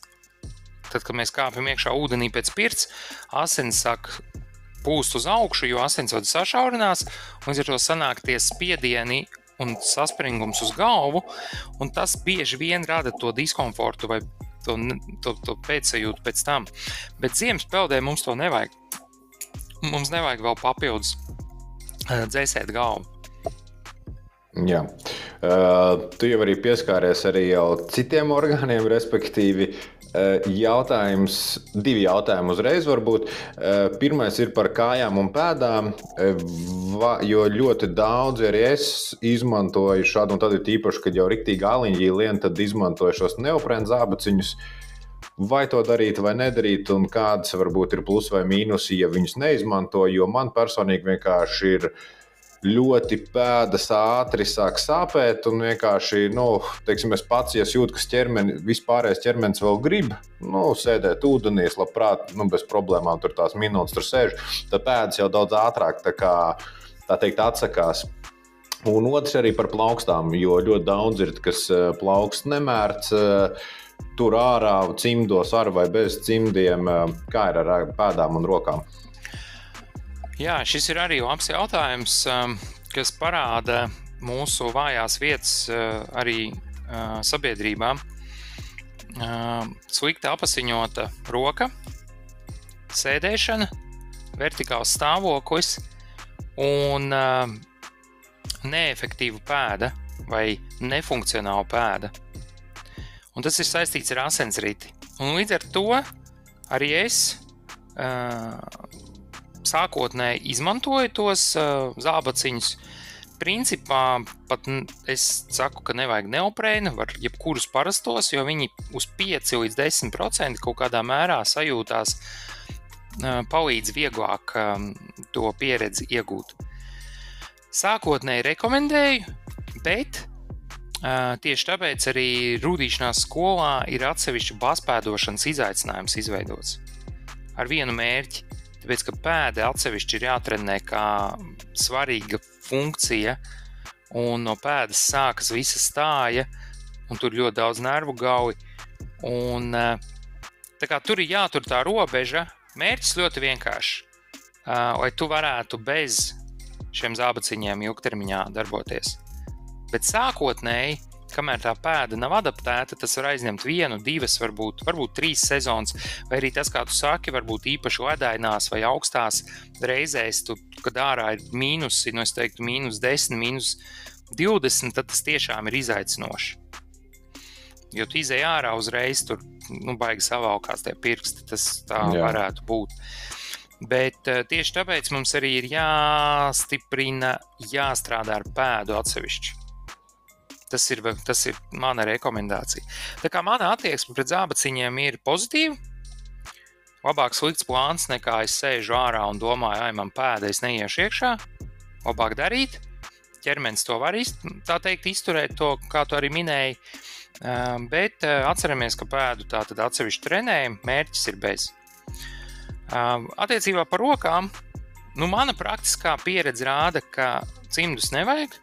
Speaker 3: tad, kad mēs kāpjam iekšā ūdenī pēc pirts, asins sāk pūst uz augšu, jo asinsvadi sašaurinās, un līdz ar to sanāk tie spiedieni un saspringums uz galvu, un tas bieži vien rada to diskomfortu vai to, to, to pēcsajūtu pēc tam. Bet ziemas peldē mums to nevajag. Mums nevajag vēl papildus uh, dzēsēt galvu.
Speaker 2: Jā. Uh, tu jau arī pieskāries arī citiem orgāniem, respektīvi Eh, jautājums, divi jautājumi uzreiz varbūt. Eh, pirmais ir par kājām un pēdām, eh, jo ļoti daudz arī es izmantoju šādu, un tad ir īpaši, kad jau rīktīgi aliņģī lien, tad izmantoju šos neoprēnu zābaciņus. Vai to darīt vai nedarīt, un kādas varbūt ir plus vai mīnusi, ja viņus neizmanto, jo man personīgi vienkārši ir ļoti pēdas ātri sāk sāpēt. Un vienkārši, nu, teiksim, es pats, ja jūtu, ka ķermeni, vispārējais ķermenis vēl grib nu, sēdēt ūdenī, labprāt, nu, bez problēmām tur tās minūtes tur sēž, tad pēdas jau daudz ātrāk tā kā, tā teikt, atsakās. Un otrs arī par plaukstām, jo ļoti daudz ir, kas eh, plaukst nemērts. Eh, tur ārā, cimdos ar vai bez cimdiem, eh, kā ir ar pēdām un rokām.
Speaker 3: Jā, šis ir arī labs jautājums, um, kas parāda mūsu vājās vietas uh, arī uh, sabiedrībā. Um, slikti apziņota roka, sēdēšana, vertikāls stāvoklis un um, neefektīva pēda. vai nefunkcionāla pēda. Un tas ir saistīts ar asensriti. Un līdz ar to arī es uh, sākotnēji izmantoju tos uh, zābaciņus. Principā pat es saku, ka nevajag neoprēnu, var jebkurus parastos, jo viņi uz 5 līdz 10% kaut kādā mērā sajūtās, uh, palīdz vieglāk um, to pieredzi iegūt. Sākotnēji rekomendēju, bet uh, tieši tāpēc arī rūtīšanās skolā ir atsevišķa baspēdošanas izaicinājums izveidots ar vienu mērķi Tāpēc, ka pēda atsevišķi ir jātrenē kā svarīga funkcija, un no pēdas sākas visa stāja, un tur ļoti daudz nervu gauji. Un, kā, tur ir jātur tā robeža. Mērķis ļoti vienkāršs. Lai tu varētu bez šiem zābaciņiem ilgtermiņā darboties. Bet sākotnēji kamēr tā pēda nav adaptēta, tas var aizņemt vienu, divas, varbūt, varbūt trīs sezonas, vai arī tas, kā tu saki, varbūt īpaši ledainās vai augstās reizēs, tu, kad ārā ir mīnusi, nu es teiktu, mīnus 10, mīnus 20, tad tas tiešām ir izaicinoši. Jo tu izēj ārā uzreiz, tur nu, baigi savalkās tie pirksti, tas tā Jā. varētu būt. Bet uh, tieši tāpēc mums arī ir jāstiprina, jāstrādā ar pēdu atsevišķi. Tas ir, tas ir mana rekomendācija. Tā kā mana attieksme pret zābaciņiem ir pozitīva. Labāk slikts plāns nekā es sēžu ārā un domāju, ai, man pēda, es neiešu iekšā. Labāk darīt. Ķermenis to var iz, teikt, izturēt, to, kā tu arī minēji. Bet atceramies, ka pēdu tā tad atsevišķi trenējam, mērķis ir bez. Attiecībā par rokām, nu, mana praktiskā pieredze rāda, ka cimdus nevajag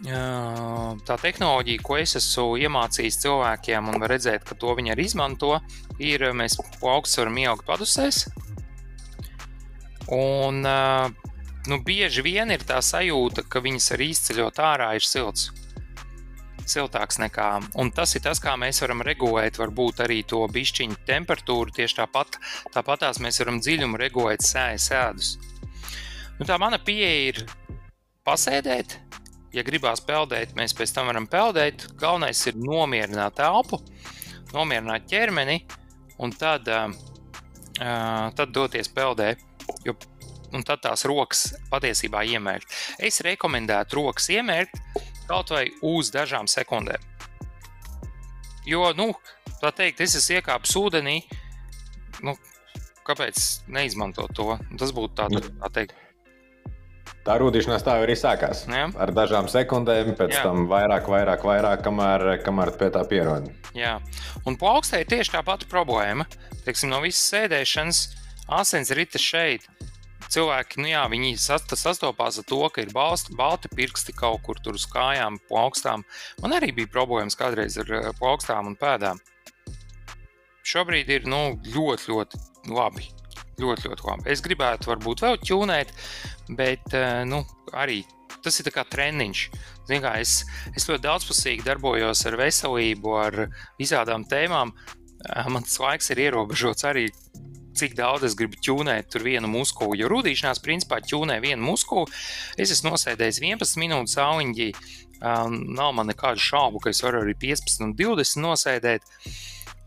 Speaker 3: tā tehnoloģija, ko es esmu iemācījis cilvēkiem, un redzēt, ka to viņi arī izmanto, ir mēs plaukstus varam ielikt padusēs. Un nu, bieži vien ir tā sajūta, ka viņas arī izceļot ārā ir silts. Siltāks nekā. Un tas ir tas, kā mēs varam regulēt, varbūt arī to pišķiņu temperatūru. Tieši tāpat, tāpatās mēs varam dziļumu regulēt ēdus. Nu, tā mana pieeja ir pasēdēt, ja gribās peldēt, mēs pēc tam varam peldēt. Galvenais ir nomierināt telpu, nomierināt ķermeni un tad, uh, tad doties peldē. Jo, un tad tās rokas patiesībā iemērkt. Es rekomendētu rokas iemērkt kaut vai uz dažām sekundēm. Jo, nu, tā teikt, es esmu iekāpis ūdenī, nu, kāpēc neizmantot to? Tas būtu tā, nu, tā teikt
Speaker 2: Tā rūtīšanās tā arī sākās. Jā. Ar dažām sekundēm, pēc Jā. tam vairāk, vairāk, vairāk, kamēr, kamēr pie tā pierod.
Speaker 3: Jā, un plaukstē ir tieši tā pati problēma. Teiksim, no visas sēdēšanas asins rita šeit. Cilvēki, nu jā, viņi sastopās ar to, ka ir balsti, balti pirksti kaut kur tur uz kājām, plaukstām. Man arī bija problēmas kādreiz ar eh, plaukstām un pēdām. Šobrīd ir nu, ļoti, ļoti labi. Ļoti, ļoti labi. Es gribētu, varbūt, vēl ķūnēt, bet eh, nu, arī tas ir kā treniņš. Kā, es, es ļoti daudzpusīgi darbojos ar veselību, ar visādām tēmām. Eh, man tas laiks ir ierobežots arī. Cik daudz es gribu ķūnēt tur vienu muskuli. Jo rudīšanās principā ķūnē vienu muskuli. Es esmu nosēdējis 11 minūtes auliņģī. Um, nav man nekādu šaubu, ka es varu arī 15 un 20 nosēdēt.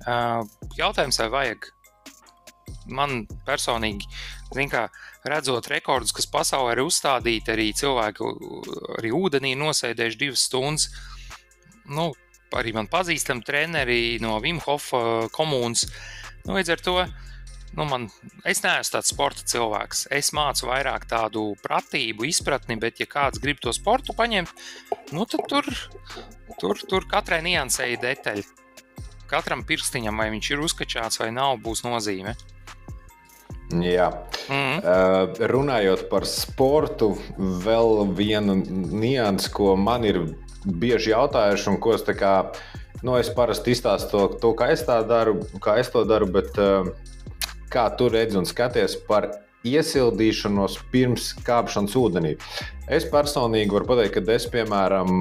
Speaker 3: Uh, jautājums, vai vajag? Man personīgi, kā, redzot rekordus, kas pasaulē ir uzstādīti, arī cilvēki arī ūdenī nosēdējuši divas stundas. Nu, arī man pazīstami treneri no Vimhofa komunas. Nu, līdz ar to nu, man, es neesmu tāds sporta cilvēks. Es mācu vairāk tādu pratību, izpratni, bet, ja kāds grib to sportu paņemt, nu, tad tur, tur, tur katrai niansēji detaļa. Katram pirkstiņam, vai viņš ir uzkačāts vai nav, būs nozīme.
Speaker 2: Jā. Mm. Uh, runājot par sportu, vēl viena nianses, ko man ir bieži jautājuši, un ko es tā kā, nu, es parasti izstāstu to, to, kā es tā daru, kā es to daru, bet uh, kā tu redzi un skaties par iesildīšanos pirms kāpšanas ūdenī. Es personīgi varu pateikt, ka es, piemēram,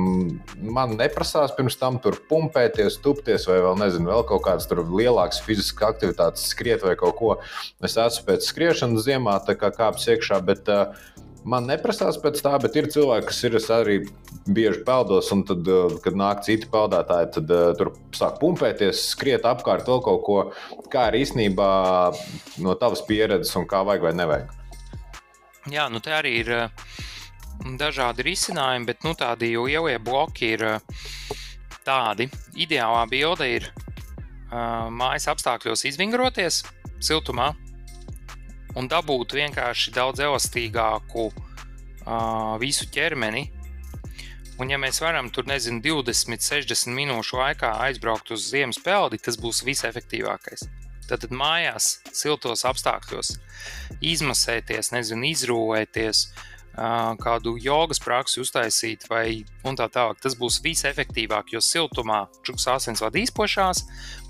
Speaker 2: man neprasās pirms tam tur pumpēties, tupties, vai vēl nezinu, vēl kaut kādas lielākas fiziskas aktivitātes, skriet vai kaut ko. Es esmu pēc skriešanas ziemā, tā kā kāpjas iekšā, bet uh, Man neprasās pēc tā, bet ir cilvēki, kas ir arī bieži peldos, un tad, uh, kad nāk citi peldētāji, tad uh, tur sāk pumpēties, skriet apkārt vēl kaut ko. Kā ir īstenībā no tavas pieredzes, un kā vajag vai nevajag?
Speaker 3: Jā, nu te arī ir uh, dažādi risinājumi, bet nu, tādi jau lielie bloki ir tādi. Ideālā bilde ir mājas apstākļos izvingroties siltumā un dabūt vienkārši daudz elastīgāku uh, visu ķermeni. Un, ja mēs varam tur, nezinu, 20, 60 minūšu laikā aizbraukt uz ziemas peldi, tas būs visefektīvākais. Tad mājās, siltos apstākļos, izmasēties, nezinu, izrūvēties, uh, kādu jogas praksi uztaisīt, vai tā tālāk. Tas būs visefektīvāk, jo siltumā čūskas asins vada izpošās,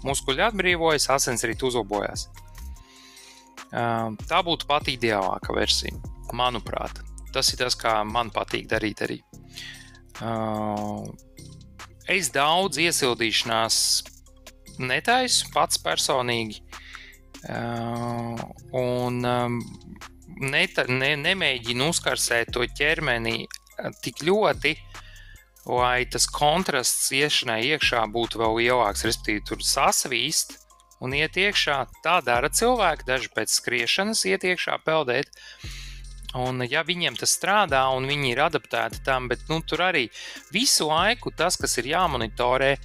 Speaker 3: muskuļi atbrīvojas, asins arī uzlabojās. Tā būtu pati ideālākā versija, manuprāt. Tas ir tas, kā man patīk darīt arī. Es daudz iesildīšanās netaisu pats personīgi. Un neta, ne, nemēģinu uzkarsēt to ķermeni tik ļoti, lai tas kontrasts iešanai iekšā būtu vēl lielāks. Respektīvi, tur sasvīst, un iet iekšā. Tā dara cilvēki, daži pēc skriešanas iet iekšā peldēt. Un, ja viņiem tas strādā un viņi ir adaptēti tam, bet nu, tur arī visu laiku tas, kas ir jāmonitorē,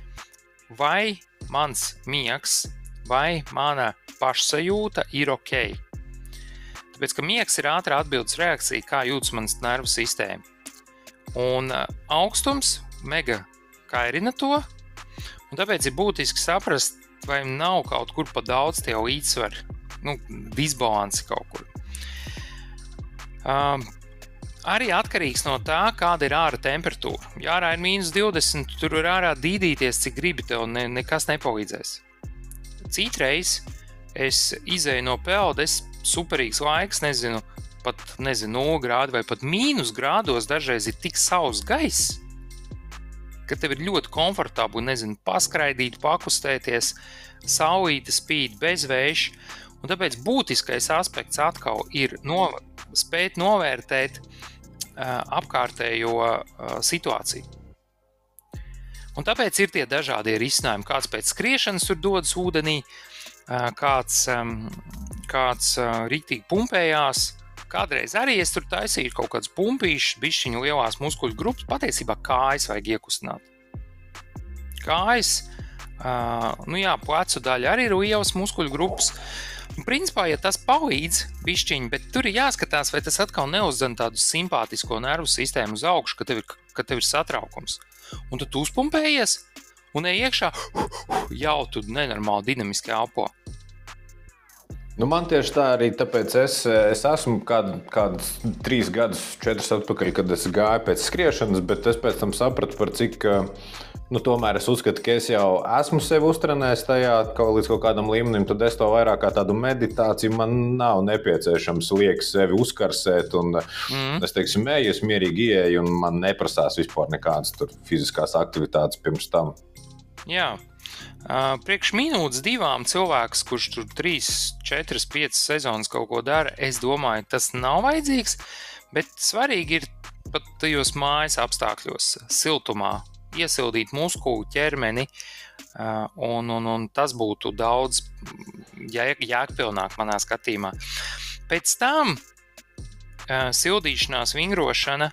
Speaker 3: vai mans miegs vai mana pašsajūta ir ok. Tāpēc, ka miegs ir ātrā atbildes reakcija, kā jūtas mans nervu sistēma. Un augstums mega kairina to, un tāpēc ir būtiski saprast, vai nav kaut kur pa daudz tie līdzsvari, nu, disbalansi kaut kur. Um, arī atkarīgs no tā, kāda ir ārā temperatūra. Ja ārā ir mīnus 20, tur var ārā dīdīties, cik gribi, tev ne, nekas nepalīdzēs. Citreiz es izēju no peldes, superīgs laiks, nezinu, pat nezinu, 0 grādi vai pat mīnus grādos dažreiz ir tik sauss gaiss, ka tev ir ļoti komfortabli, nezinu, paskraidīt, pakustēties, saulīte spīd bez vēja. Un tāpēc būtiskais aspekts atkal ir no, spēt novērtēt uh, apkārtējo uh, situāciju. Un tāpēc ir tie dažādie risinājumi. Kāds pēc skriešanas tur dodas ūdenī, uh, kāds, um, kāds uh, rītīgi pumpējās, Kādreiz arī es tur taisīju kaut kādus pumpīšus, bišķiņu lielās muskuļu grupas. Patiesībā kājas vajag iekustināt. Kājas, uh, nu jā, plecu daļa arī ir lielas muskuļu grupas. Un, principā, ja tas palīdz bišķiņi, bet tur ir jāskatās, vai tas atkal neuzdzen tādu simpātisko nervu sistēmu uz augšu, ka tev ir, ka tev ir satraukums. Un tad tu uzpumpējies un ej iekšā, jau tu nenormāli dinamiski elpo.
Speaker 2: Nu, man tieši tā arī tāpēc es, es esmu kādu, kādus trīs gadus, četrus atpakaļ, kad es gāju pēc skriešanas, bet es pēc tam sapratu, par cik. Nu, tomēr es uzskatu, ka es jau esmu sevi uztrenējis tajā kaut līdz kaut kādam līmenim, tad es to vairāk kā tādu meditāciju man nav nepieciešams liek sevi uzkarsēt. Un, mm. Es teiksim, mēju, es mierīgi ieeju, un man neprasās vispār nekādas fiziskās aktivitātes pirms tam.
Speaker 3: Jā, Priekš minūtes divām cilvēks, kurš tur 3, 4, 5 sezonas kaut ko dara, es domāju, tas nav vajadzīgs. Bet svarīgi ir pat tajos mājas apstākļos, siltumā, iesildīt muskuļu ķermeni, un, un, un tas būtu daudz jēg, jēgpilnāk manā skatījumā. Pēc tam sildīšanās, vingrošana.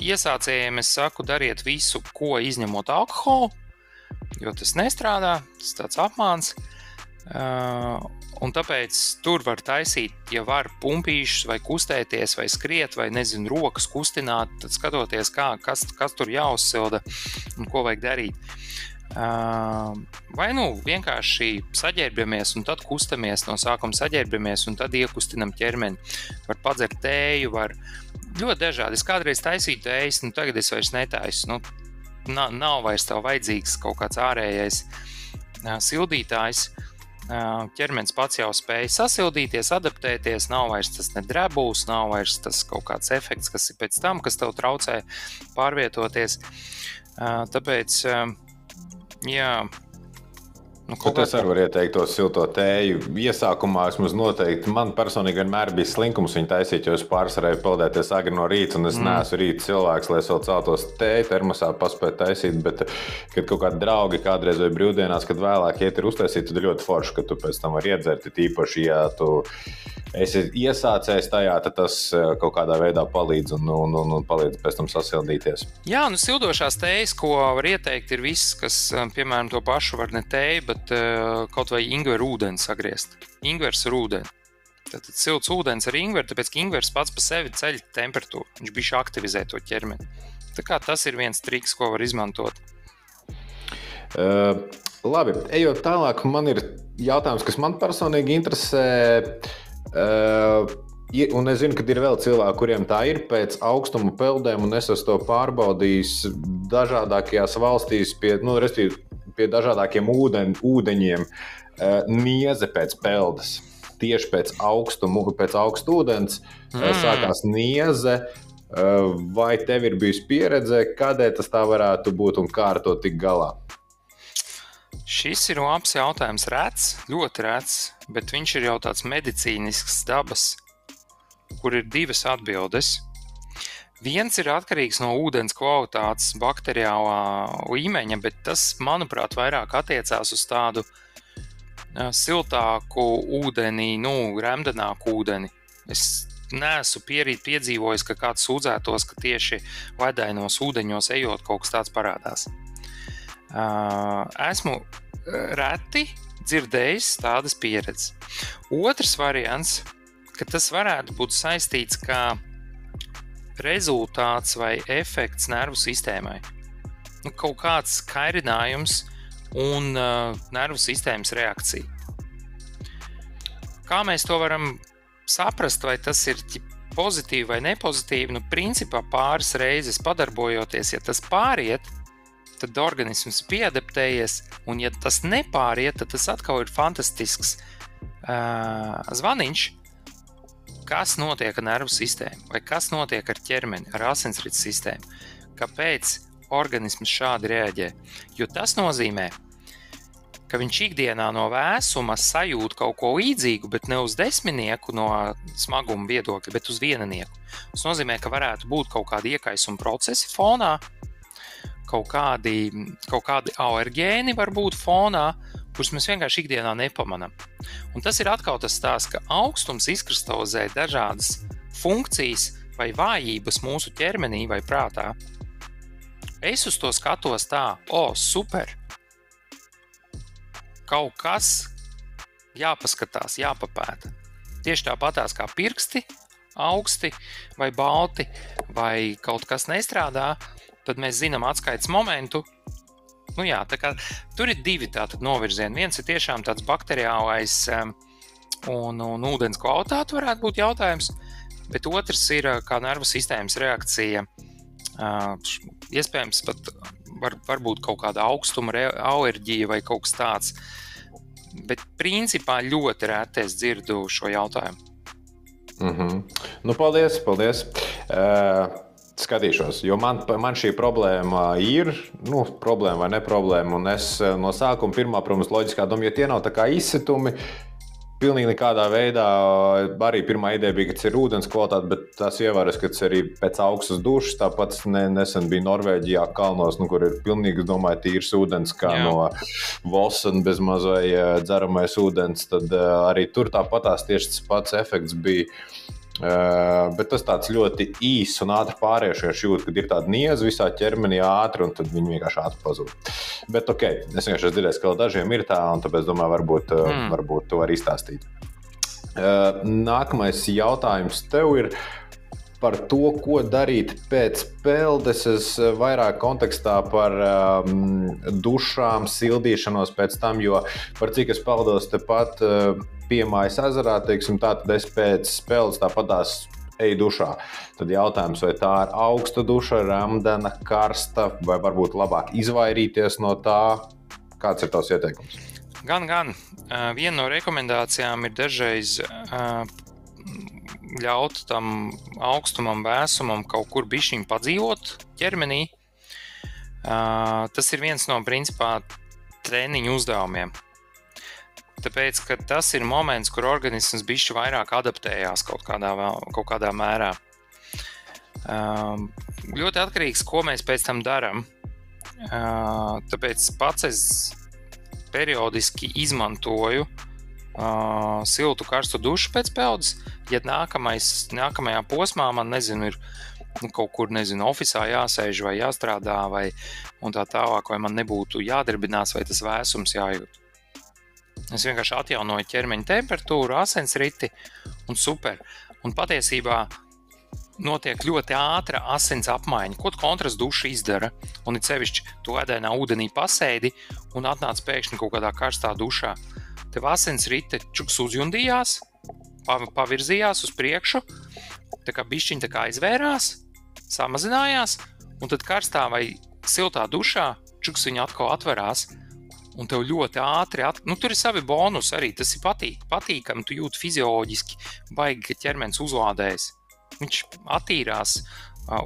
Speaker 3: Iesācējiem es saku, dariet visu, ko izņemot alkoholu, jo tas nestrādā, tas tāds apmāns. Uh, un tāpēc tur var taisīt, ja var pumpīšus, vai kustēties, vai skriet, vai nezinu, rokas kustināt, tad skatoties, kā, kas, kas tur jāuzsilda un ko vajag darīt. Uh, vai nu vienkārši saģērbjamies, un tad kustamies no sākuma, saģērbjamies, un tad iekustinam ķermeni. Var padzert tēju, var ļoti dažādi. Es kādreiz taisīju tējas, nu tagad es vairs netaisu. Nu, nav, nav vairs tev vajadzīgs kaut kāds ārējais sildītājs. Ķermenis pats jau spēj sasildīties, adaptēties, nav vairs tas nedrebūs, nav vairs tas kaut kāds efekts, kas ir pēc tam, kas tev traucē pārvietoties. Tāpēc, jā,
Speaker 2: Nu, nu es arī varu ieteikt to silto tēju. Iesākumā es noteikti, man personīgi vienmēr bija slinkums viņu taisīt, jo es pārsvarēju peldēties agri no rīta, un es mm. neesmu rīta cilvēks, lai es vēl celtos tēju termosā paspētu taisīt. Bet, kad kaut kādi draugi kādreiz vai brīvdienās, kad vēlāk iet ir uztaisīt, tad ļoti forši, ka tu pēc tam vari iedzert. Tīpaši, ja tu esi iesācējis tajā, tad tas eh, kaut kādā veidā palīdz un, un, un, un palīdz pēc tam sasildīties.
Speaker 3: Jā, nu sildošās tējas, ko var ieteikt, ir viss, kas, eh, piemēram, to pašu var ne tēju, bet pat uh, kaut vai ingveru ūdeni sagriezt. Ingvers ar ūdeni. Tad silts ūdens ar ingveru, tāpēc ka ingvers pats par sevi ceļ temperatūru. Viņš bija aktivizē to ķermeni. Tā kā tas ir viens triks, ko var izmantot.
Speaker 2: Uh, labi, ejot tālāk, man ir jautājums, kas man personīgi interesē. Uh, Un es zinu, ka ir vēl cilvēki, kuriem tā ir pēc augstuma peldēm, un es to pārbaudījis dažādākajās valstīs, pie, nu, pie dažādākiem ūdeņ, ūdeņiem, uh, nieze pēc peldas. Tieši pēc augstuma, pēc augsta ūdens eh, mm. sākās nieze. Uh, vai tev ir bijusi pieredze, kādēļ tas tā varētu būt un kā ar to tikt galā?
Speaker 3: Šis ir labs jautājums. Rēts, ļoti rēts, bet viņš ir jau tāds medicīnisks dabas, kur ir divas atbildes. Viens ir atkarīgs no ūdens kvalitātes, bakteriālā līmeņa, bet tas, manuprāt, vairāk attiecās uz tādu siltāku ūdeni, nu, remdenāku ūdeni. Es neesmu pierīt piedzīvojis, ka kāds sūdzētos, ka tieši ledainos ūdeņos ejot kaut kas tāds parādās. Esmu reti dzirdējis tādas pieredzes. Otrs variants, ka tas varētu būt saistīts ar rezultāts vai efekts nervu sistēmai. Nu, kaut kāds kairinājums un uh, nervu sistēmas reakcija. Kā mēs to varam saprast, vai tas ir pozitīvi vai nepozitīvi? Nu, principā pāris reizes padarbojoties, ja tas pāriet, tad organisms ir pieadaptējies, un ja tas nepāriet, tad tas atkal ir fantastisks uh, zvaniņš, kas notiek ar nervu sistēmu, vai kas notiek ar ķermeni, ar asinsrites sistēmu, kāpēc organisms šādi reaģē. Jo tas nozīmē, ka viņš ikdienā no vēsuma sajūt kaut ko līdzīgu, bet ne uz desmitnieku no smaguma viedokļa, bet uz viennieku. Tas nozīmē, ka varētu būt kaut kādi iekaisuma procesi fonā, kaut kādi, kaut kādi alergēni var būt fonā, kurus mēs vienkārši ikdienā nepamanām. Un tas ir atkal tas stāsts, ka augstums izkristalizē dažādas funkcijas vai vājības mūsu ķermenī vai prātā. Es uz to skatos tā, o, oh, super! Kaut kas jāpaskatās, jāpapēta. Tieši tāpatās kā pirksti, augsti vai balti, vai kaut kas nestrādā, tad mēs zinām atskaites momentu, Nu, jā, kā, tur ir divi tādi novirzieni. Viens ir tiešām tāds bakteriālais um, un, un ūdens kvalitāte, varētu būt jautājums. Bet otrs ir kā nervu sistēmas reakcija. Uh, iespējams, pat var, varbūt kaut kāda augstuma alerģija vai kaut kas tāds. Bet principā ļoti reti es dzirdu šo jautājumu.
Speaker 2: Mm -hmm. nu, paldies, paldies. Uh... Skatīšos, jo man, man šī problēma ir, nu, problēma vai ne problēma. Un es eh, no sākuma, pirmā, protams, loģiskā doma, ja tie nav tā kā izsitumi, pilnīgi nekādā veidā arī pirmā ideja bija, ka tas ir ūdens kvalitāte, bet tas ievērojas, ka tas arī pēc augstas dušas. Tāpat ne, nesen bija Norvēģijā, kalnos, nu, kur ir pilnīgi, domāju, tīrs ūdens, kā Jā. no Volsona bez mazai eh, dzeramais ūdens. Tad arī tur tāpatās tieši tas pats efekts bija. Uh, bet tas tāds ļoti īss un ātri pārējušies. Es jūtu, ka ir tāda nieza visā ķermenī ātri, un tad viņi vienkārši ātri pazūd. Bet ok, es vienkārši dzirdēju, ka dažiem ir tā, un tāpēc domāju, varbūt, mm. varbūt to var izstāstīt. Uh, nākamais jautājums tev ir par to, ko darīt pēc peldes. Es vairāk kontekstā par um, dušām, sildīšanos pēc tam, jo par cik es peldos tepat. Uh, piemājas ezerā, teiksim, tā, tad es pēc spēles tāpatās eju dušā. Tad jautājums, vai tā ir augsta duša, rāmdena, karsta, vai varbūt labāk izvairīties no tā? Kāds ir tavs ieteikums?
Speaker 3: Gan, gan. Uh, viena no rekomendācijām ir dažreiz uh, ļaut tam augstumam, vēsumam kaut kur bišķiņ padzīvot ķermenī. Uh, tas ir viens no principā treniņu uzdevumiem. Tāpēc, ka tas ir moments, kur organisms bišķi vairāk adaptējās kaut kādā, kaut kādā mērā. Um, ļoti atkarīgs, ko mēs pēc tam darām. Uh, tāpēc pats es periodiski izmantoju uh, siltu, karstu dušu pēc peldas. Ja nākamais, nākamajā posmā man nezinu, ir kaut kur, nezinu, oficiālā jāsēž vai jāstrādā, vai tā tālāk, vai man nebūtu jādarbinās, vai tas vēsums jājūt. Es vienkārši atjaunoju ķermeņa temperatūru, asinsriti un super. Un patiesībā notiek ļoti ātra asins apmaiņa. Ko kontrasts duša izdara? Un it sevišķi tu ēdainā ūdenī pasēdi un atnāc pēkšņi kaut kādā karstā dušā. Tev asins rite čuks uzjundījās, pavirzījās uz priekšu, tā kā bišķiņa tā kā aizvērās, samazinājās, un tad karstā vai siltā dušā čuks viņa atkal atverās un tev ļoti ātri, at... nu, tur ir savi bonusi arī. Tas ir patīk, patīkami, tu jūti fizioloģiski, baigi, ka ķermenis uzlādējas. Viņš attīrās,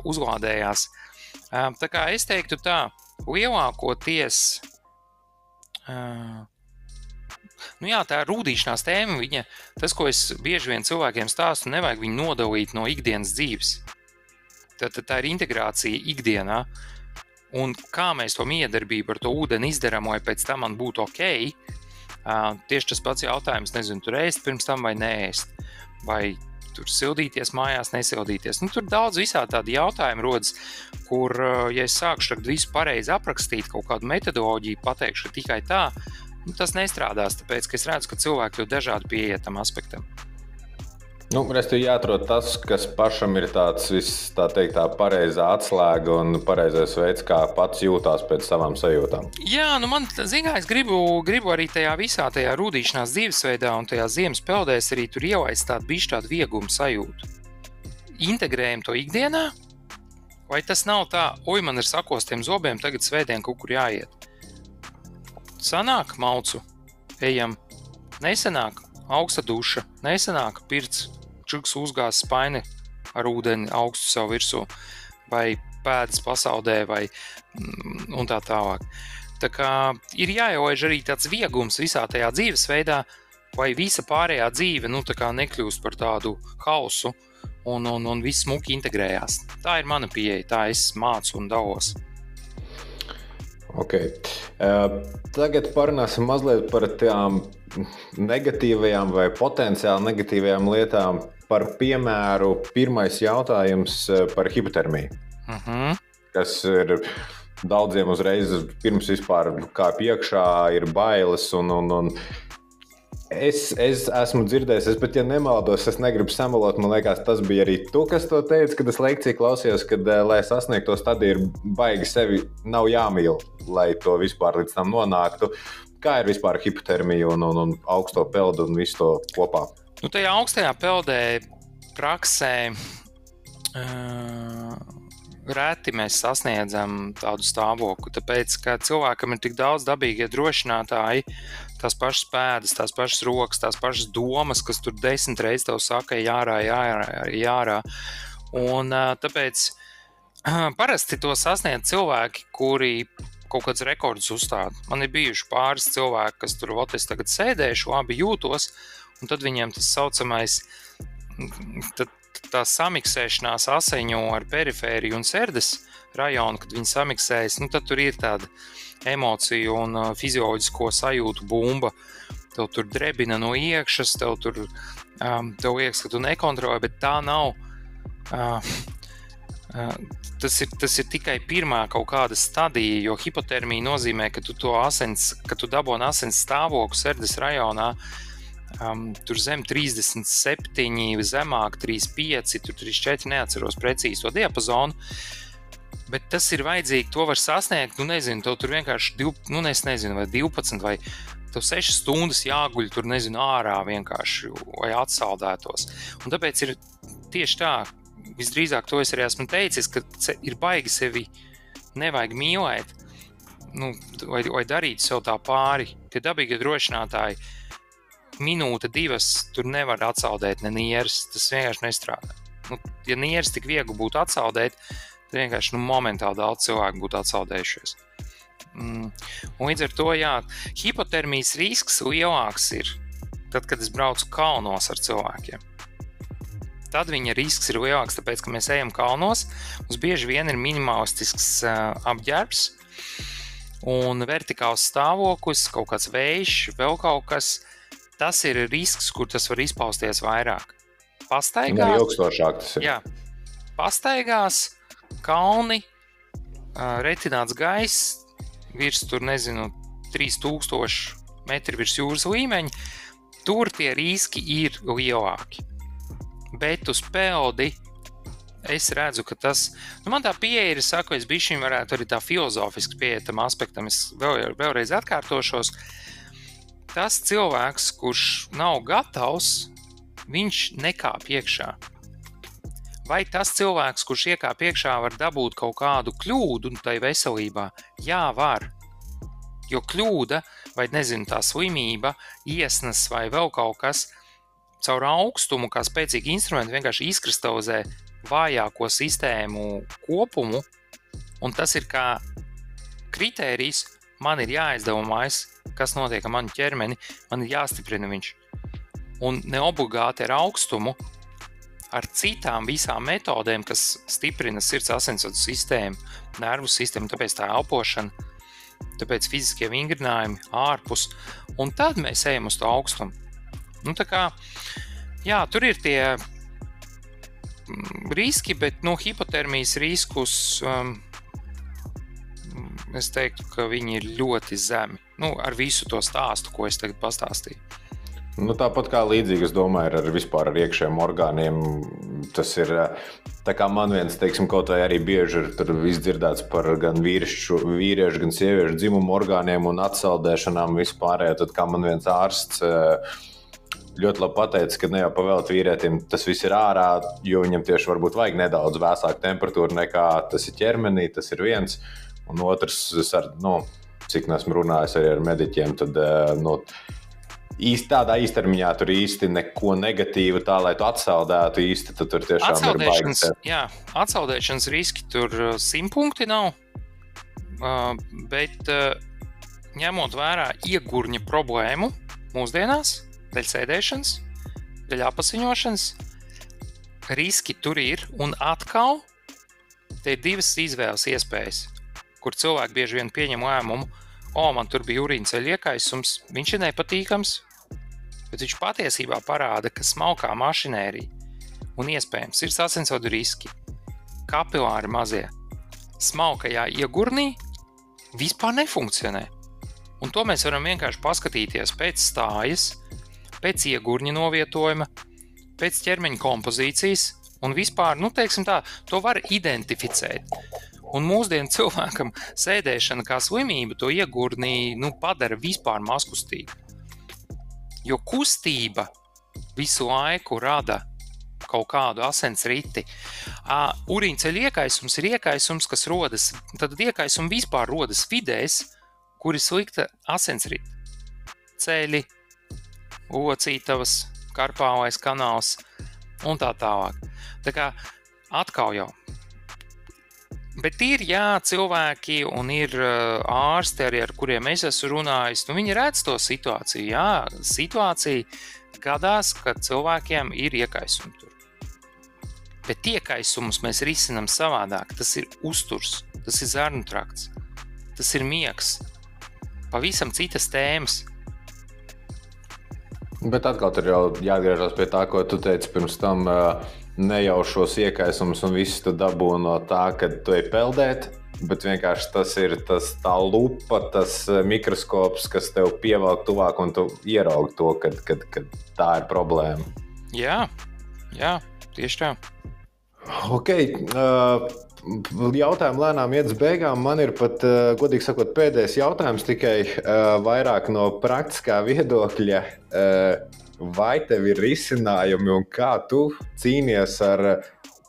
Speaker 3: uzlādējās. Tā kā es teiktu, tā lielākoties. Nu jā, tā rūtīšanās tēma, viņa, tas, ko es bieži vien cilvēkiem stāstu, nevajag viņu nodalīt no ikdienas dzīves. Tā, tā, tā ir integrācija ikdienā. Uh, Un kā mēs to miedarbību ar to ūdeni izdarām, lai pēc tam man būtu ok, uh, tieši tas pats jautājums, nezinu, tur ēst pirms tam vai nēst. Vai tur sildīties mājās, nesildīties. Nu, tur daudz visādi tādi jautājumi rodas, kur, ja es sākšu visu pareizi aprakstīt, kaut kādu metodoloģiju, pateikšu, ka tikai tā, nu, tas nestrādās. Tāpēc, ka es redzu, ka cilvēki ļoti dažādi pieeja tam aspektam.
Speaker 2: Nu, Restīvi jāatrod tas, kas pašam ir tāds viss, tā teikt, tā pareizā atslēga un pareizais veids, kā pats jūtās pēc savām sajūtām.
Speaker 3: Jā, nu man zina, es gribu, gribu arī tajā visā tajā rūtīšanās dzīvesveidā un tajā ziemas peldēs arī tur ielaist tādu bišķi tādu viegumu sajūtu. Integrējam to ikdienā, vai tas nav tā, oi, man ir sakostiem zobiem, tagad svētdien kaut kur jāiet. Sanāk, malcu, ejam, nesenāk, augsta duša, nesenāk, pirts, čuks uzgāz spaini ar ūdeni augstu sev virsū, vai pēdas pasaudē, vai mm, un tā tālāk. Tā kā ir jāielaiž arī tāds viegums visā tajā dzīvesveidā, vai visa pārējā dzīve nu, nekļūst par tādu hausu un, un, un viss smuki integrējās. Tā ir mana pieeja, tā es mācu un dalos.
Speaker 2: Okay. Uh, tagad parunāsim mazliet par tām negatīvajām vai potenciāli negatīvajām lietām, par piemēru, pirmais jautājums eh, par hipotermiju. Uh mhm. -huh. Kas ir daudziem uzreiz pirms vispār kā piekšā, ir bailes. Un, un, un es, es esmu dzirdējis, es pat ja nemaldos, es negribu samalot. Man liekas, tas bija arī tu, kas to teica, kad es lekciju klausījos, kad, eh, lai sasniegtu to stadiju, ir baigi sevi nav jāmīl, lai to vispār līdz tam nonāktu. Kā ir vispār hipotermija un, un, un augsto peldu un visu to kopā?
Speaker 3: Nu, tajā augstajā peldē praksē uh, reti mēs sasniedzam tādu stāvokli. Tāpēc, ka cilvēkam ir tik daudz dabīgie drošinātāji, tās pašas pēdas, tās pašas rokas, tās pašas domas, kas tur desmit reizes tev saka, jārā, jārā, jārā. Un tāpēc parasti to sasniedz cilvēki, kuri kaut kādus rekordus uzstāda. Man ir bijuši pāris cilvēki, kas tur, ot, es tagad sēdēšu, labi jūtos, un tad viņiem tas saucamais, tad, tā samiksēšanās aseņo ar perifēriju un sērdes rajonu, kad viņi samiksējas, nu, tad tur ir tāda emociju un uh, fizioloģisko sajūtu bumba. Tev tur drebina no iekšas, tev tur um, tev liekas, ka tu nekontrolē, bet tā nav. Uh, uh, tas ir, tas ir tikai pirmā kaut kāda stadija, jo hipotermija nozīmē, ka tu to asins, ka tu dabūji asins stāvokli sirds rajonā, uh, Um, tur zem 37, zemāk 35, tur 34, neatceros precīzi to diapazonu. Bet tas ir vajadzīgi, to var sasniegt. Nu, nezinu, tev tur vienkārši div, nu, nezinu, vai 12 vai tev 6 stundas jāguļ tur, nezinu, ārā vienkārši, lai atsaldētos. Un tāpēc ir tieši tā, visdrīzāk to es arī esmu teicis, ka ir baigi sevi nevajag mīlēt, nu, vai, vai darīt sev tā pāri. Tie dabīgie drošinātāji minūte, divas, tur nevar atsaldēt ne nieres. Tas vienkārši nestrādā. Nu, ja nieres tik viegli būtu atsaldēt, tad vienkārši nu, momentāli daudz cilvēku būtu atsaldējušies. Mm. Un līdz ar to, jā, hipotermijas risks lielāks ir tad, kad es braucu kalnos ar cilvēkiem. Tad viņa risks ir lielāks, tāpēc, ka mēs ejam kalnos. Mums bieži vien ir minimalistisks uh, apģērbs, un vertikāls stāvoklis, kaut kāds vējš, vēl kaut kas. Tas ir risks, kur tas var izpausties vairāk. Pastaigās,
Speaker 2: ilgstošāk tas ir.
Speaker 3: Jā, pastaigās, kalni, retināts gaiss, virs tur nezinu, 3000 metru virs jūras līmeņa. Tur tie riski ir lielāki. Bet uz peldi es redzu, ka tas, nu, man tā pieeja ir, saku, es bišķiņ varētu arī tā filozofiski pieiet tam aspektam, es vēl, vēlreiz atkārtošos. Tas cilvēks, kurš nav gatavs, viņš nekāp iekšā. Vai tas cilvēks, kurš iekāp iekšā, var dabūt kaut kādu kļūdu tai veselībā? Jā, var. Jo kļūda, vai nezinu, tā slimība, iesnas vai vēl kaut kas, caur augstumu, kā spēcīgi instrumenti, vienkārši izkristalizē vājāko sistēmu kopumu, un tas ir kā kritērijs. Man ir jāizdomājas, kas notiek ar manu ķermeni, man ir jāstiprina viņš. Un ne obligāti ar augstumu, ar citām visām metodēm, kas stiprina sirds asinsvadu sistēmu, nervu sistēmu, tāpēc tā elpošana, tāpēc fiziskie vingrinājumi ārpus, un tad mēs ejam uz to augstumu. Nu, kā, jā, tur ir tie mm, riski, bet no nu, hipotermijas riskus um, es teiktu, ka viņi ir ļoti zemi. Nu, ar visu to stāstu, ko es tagad pastāstīju.
Speaker 2: Nu, tāpat kā līdzīgi, es domāju, ar vispār ar iekšējiem orgāniem. Tas ir kā man viens, teiksim, kaut vai arī bieži ir izdzirdēts par gan vīriešu, vīriešu gan sieviešu dzimumu orgāniem un atsaldēšanām vispār. Tad kā man viens ārsts ļoti labi pateica, ka ne jau pavēlēt vīrietim tas viss ir ārā, jo viņam tieši varbūt vajag nedaudz vēsāku temperatūru nekā tas ir ķermenī. Tas ir viens. Un otrs, ar, nu, cik nesmu runājis arī ar mediķiem, tad nu, īsti tādā īstermiņā tur īsti neko negatīvu, tā lai tu atsaldētu īsti. Tad tur tiešām
Speaker 3: atsaldēšanas, ir baigi. Jā, atsaldēšanas riski tur uh, simt punkti nav. Uh, bet uh, ņemot vērā iegurņa problēmu mūsdienās, dēļ sēdēšanas, dēļ apziņošanas, riski tur ir. Un atkal, te ir divas izvēles iespējas, kur cilvēki bieži vien pieņem lēmumu o, man tur bija urīna ceļa iekaisums, viņš ir nepatīkams, bet viņš patiesībā parāda, ka smalkā mašinērija un iespējams ir sasinsvadu riski, kapilāri mazie, smalkajā iegurnī vispār nefunkcionē. Un to mēs varam vienkārši paskatīties pēc stājas, pēc iegurņa novietojuma, pēc ķermeņa kompozīcijas, un vispār, nu, teiksim tā, to var identificēt. Un mūsdienu cilvēkam sēdēšana kā slimība to iegurnī nu, padara vispār mazkustīgu. Jo kustība visu laiku rada kaut kādu asins riti. Uh, Urīnceļa iekaisums ir iekaisums, kas rodas, tad iekaisums vispār rodas vidēs, kur ir slikta asins rita. Ceļi, ocītavas, karpālais kanāls un tā tālāk. Tā kā atkal jau Bet ir jā, cilvēki un ir ārsti, arī ar kuriem es esmu runājis. Nu, viņi redz to situāciju. Jā, situācija gadās, kad cilvēkiem ir iekaisumi tur. Bet iekaisumus mēs risinām savādāk. Tas ir uzturs, tas ir zarnu trakts, tas ir miegs. Pavisam citas tēmas.
Speaker 2: Bet atkal tur jau jāatgriežas pie tā, ko tu teici pirms tam. Uh nejaušos iekaisumus un visu tu dabū no tā, ka tu ej peldēt. Bet vienkārši tas ir tas tā lupa, tas eh, mikroskops, kas tev pievelk tuvāk un tu ieraugi to, kad, kad, kad tā ir problēma.
Speaker 3: Jā, jā tieši tā.
Speaker 2: Ok. Uh, Jautājumi lēnām iet uz beigām. Man ir pat, uh, godīgi sakot, pēdējais jautājums tikai uh, vairāk no praktiskā viedokļa. Uh, vai tev ir risinājumi un kā tu cīnies ar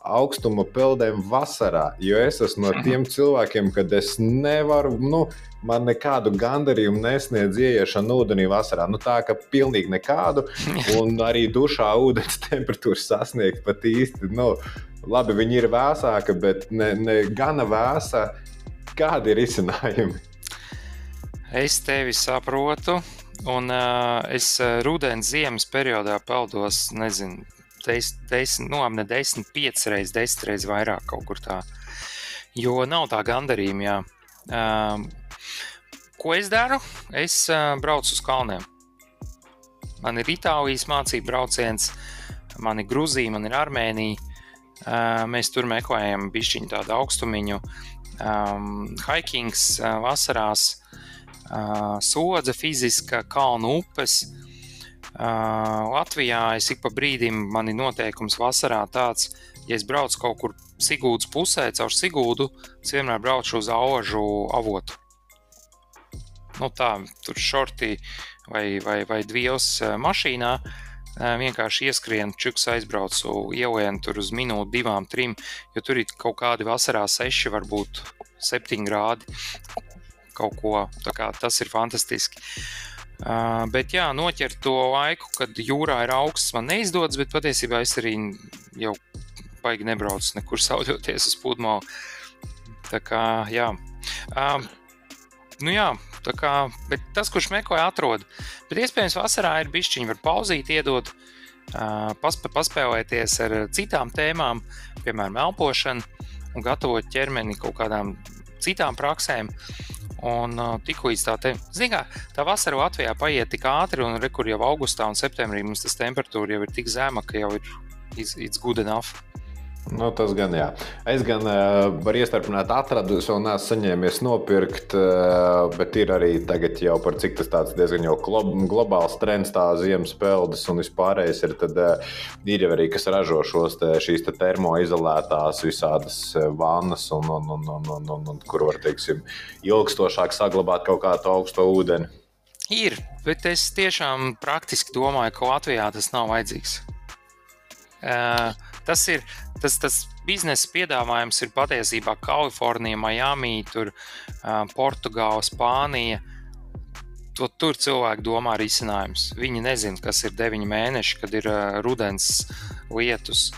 Speaker 2: augstuma peldēm vasarā? Jo es esmu no tiem cilvēkiem, kad es nevaru, nu, man nekādu gandarījumu nesniedz ieiešana ūdenī vasarā. Nu, tā ka pilnīgi nekādu, un arī dušā ūdens temperatūra sasniegt pat īsti. Nu, labi, viņi ir vēsāki, bet ne, ne gana vēsa. Kādi ir izcinājumi?
Speaker 3: Es tevi saprotu, un uh, es rudens ziemas periodā peldos, nezinu, desmit, desmit, nu, ne desmit, piecas reizes, desmit reizes vairāk kaut kur tā. Jo nav tā gandarījuma, jā. Uh, ko es daru? Es uh, braucu uz kalniem. Man ir Itālijas mācību brauciens, man ir Grūzija, man ir Armēnija. Uh, mēs tur meklējam pišķiņu tādu augstumiņu, um, hikings uh, vasarās, uh, sodza fiziska, kalnu upes. Latvijā es ik pa brīdim man ir noteikums vasarā tāds, ja es braucu kaut kur Sigūdas pusē, caur Sigūdu, es vienmēr braucu uz aužu avotu. Nu tā, tur šortī vai, vai, vai divas mašīnā, vienkārši ieskrienu, čuks aizbraucu, ielienu tur uz minūti, divām, trim, jo tur ir kaut kādi vasarā seši, varbūt septiņi grādi. Kaut ko tas ir fantastiski. Uh, bet, jā, noķert to laiku, kad jūrā ir augsts, man neizdodas, bet patiesībā es arī jau baigi nebraucu nekur sauļoties uz pludmali. Tā kā, jā. Uh, nu jā, tā kā, bet tas, kurš meklē, atrod. Bet iespējams, vasarā ir bišķiņi, var pauzīt, iedot, uh, pasp paspēlēties ar citām tēmām, piemēram, elpošanu, un gatavot ķermeni kaut kādām citām praksēm. Un uh, tikko tā, te, kā, tā vasara Latvijā paiet tik ātri, un rekur jau augustā un septembrī mums tas temperatūra jau ir tik zema, ka jau ir it's, it's good enough.
Speaker 2: Nu, tas gan jā. Es gan uh, varu iestarpināt, atradu, vēl neesmu saņēmies nopirkt, uh, bet ir arī tagad jau par cik tas tāds diezgan jau globāls trends, tā ziemas peldas un vispārējais ir. Tad uh, ir jau arī, kas ražo šos te, šīs te termoizolētās visādas vannas, un, un, un, un, un, un, un kur var, teiksim, ilgstošāk saglabāt kaut kādu augsto ūdeni.
Speaker 3: Ir, bet es tiešām praktiski domāju, ka Latvijā tas nav vajadzīgs. Uh, tas ir tas, tas biznesa piedāvājums ir patiesībā Kalifornija, Miami, tur, Portugāla, Spānija. To, tur cilvēki domā risinājums. Viņi nezina, kas ir deviņi mēneši, kad ir uh, rudens lietus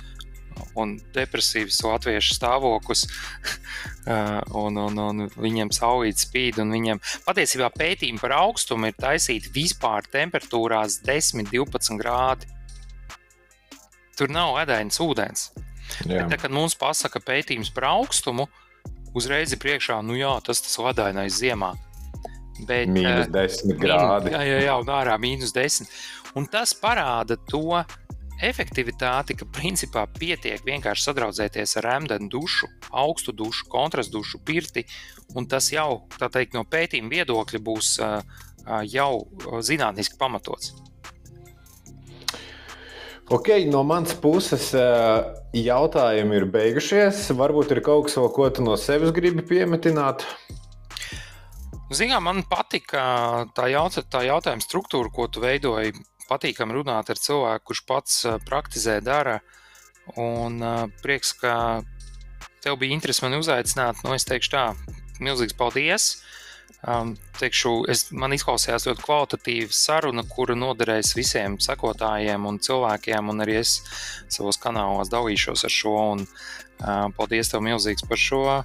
Speaker 3: un depresīvs latviešu stāvoklis, un, un, un viņiem saulīt spīd. Viņiem patiesībā pētījumi par augstumu ir taisīti vispār temperatūrās 10, 12 grādi. Tur nav ēdainas ūdens. Bet, tā, kad mums pasaka pētījums par augstumu, uzreiz ir priekšā, nu jā, tas tas ladainais ziemā.
Speaker 2: Bet, mīnus 10 uh, grādi.
Speaker 3: Jā, jā, jā, un ārā mīnus 10. Un tas parāda to efektivitāti, ka principā pietiek vienkārši sadraudzēties ar rēmdenu dušu, augstu dušu, kontrastu dušu, pirti, un tas jau, tā teikt, no pētījuma viedokļa būs uh, jau zinātniski pamatots.
Speaker 2: Ok, no manas puses eh, jautājumi ir beigušies. Varbūt ir kaut kas, ko tu no sevis gribi piemetināt.
Speaker 3: Zinām, man patika tā, jaut tā jautājuma struktūra, ko tu veidoji. Patīkami runāt ar cilvēku, kurš pats eh, praktizē, dara. Un prieks, ka tev bija interesi mani uzaicināt. Nu, es teikšu tā, milzīgs paldies! Um, teikšu, es, man izklausījās ļoti kvalitatīva saruna, kura noderēs visiem sekotājiem un cilvēkiem, un arī es savos kanālos dalīšos ar šo. Un, uh, paldies tev milzīgs par šo uh,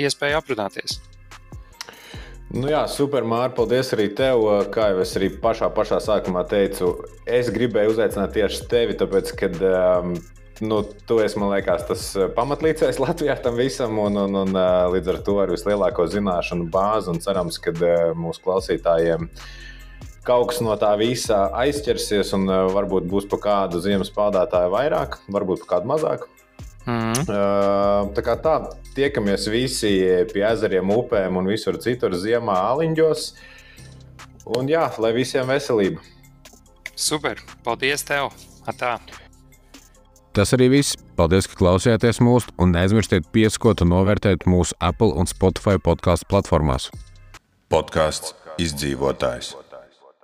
Speaker 3: iespēju aprunāties.
Speaker 2: Nu jā, super, Mārtiņ, paldies arī tev. Kā jau es arī pašā, pašā sākumā teicu, es gribēju uzaicināt tieši tevi, tāpēc, ka um, nu, tu esi, man liekas, tas eh, pamatlīdzējs Latvijā tam visam, un, un, un eh, līdz ar to ar vislielāko zināšanu bāzi. Cerams, ka eh, mūsu klausītājiem kaut kas no tā visa aizķersies, un varbūt būs pa kādu ziemas peldētāju vairāk, varbūt pa kādu mazāk. Mm. Tā kā tā, tiekamies visi pie ezeriem, upēm un visur citur ziemā, aliņģos. Un jā, lai visiem veselība!
Speaker 3: Super! Paldies tev! Atā.
Speaker 1: Tas arī viss. Paldies, ka klausījāties mūsu, un neaizmirstiet pieskot un novērtēt mūsu Apple un Spotify podkāstu platformās. Podkāsts izdzīvotājs.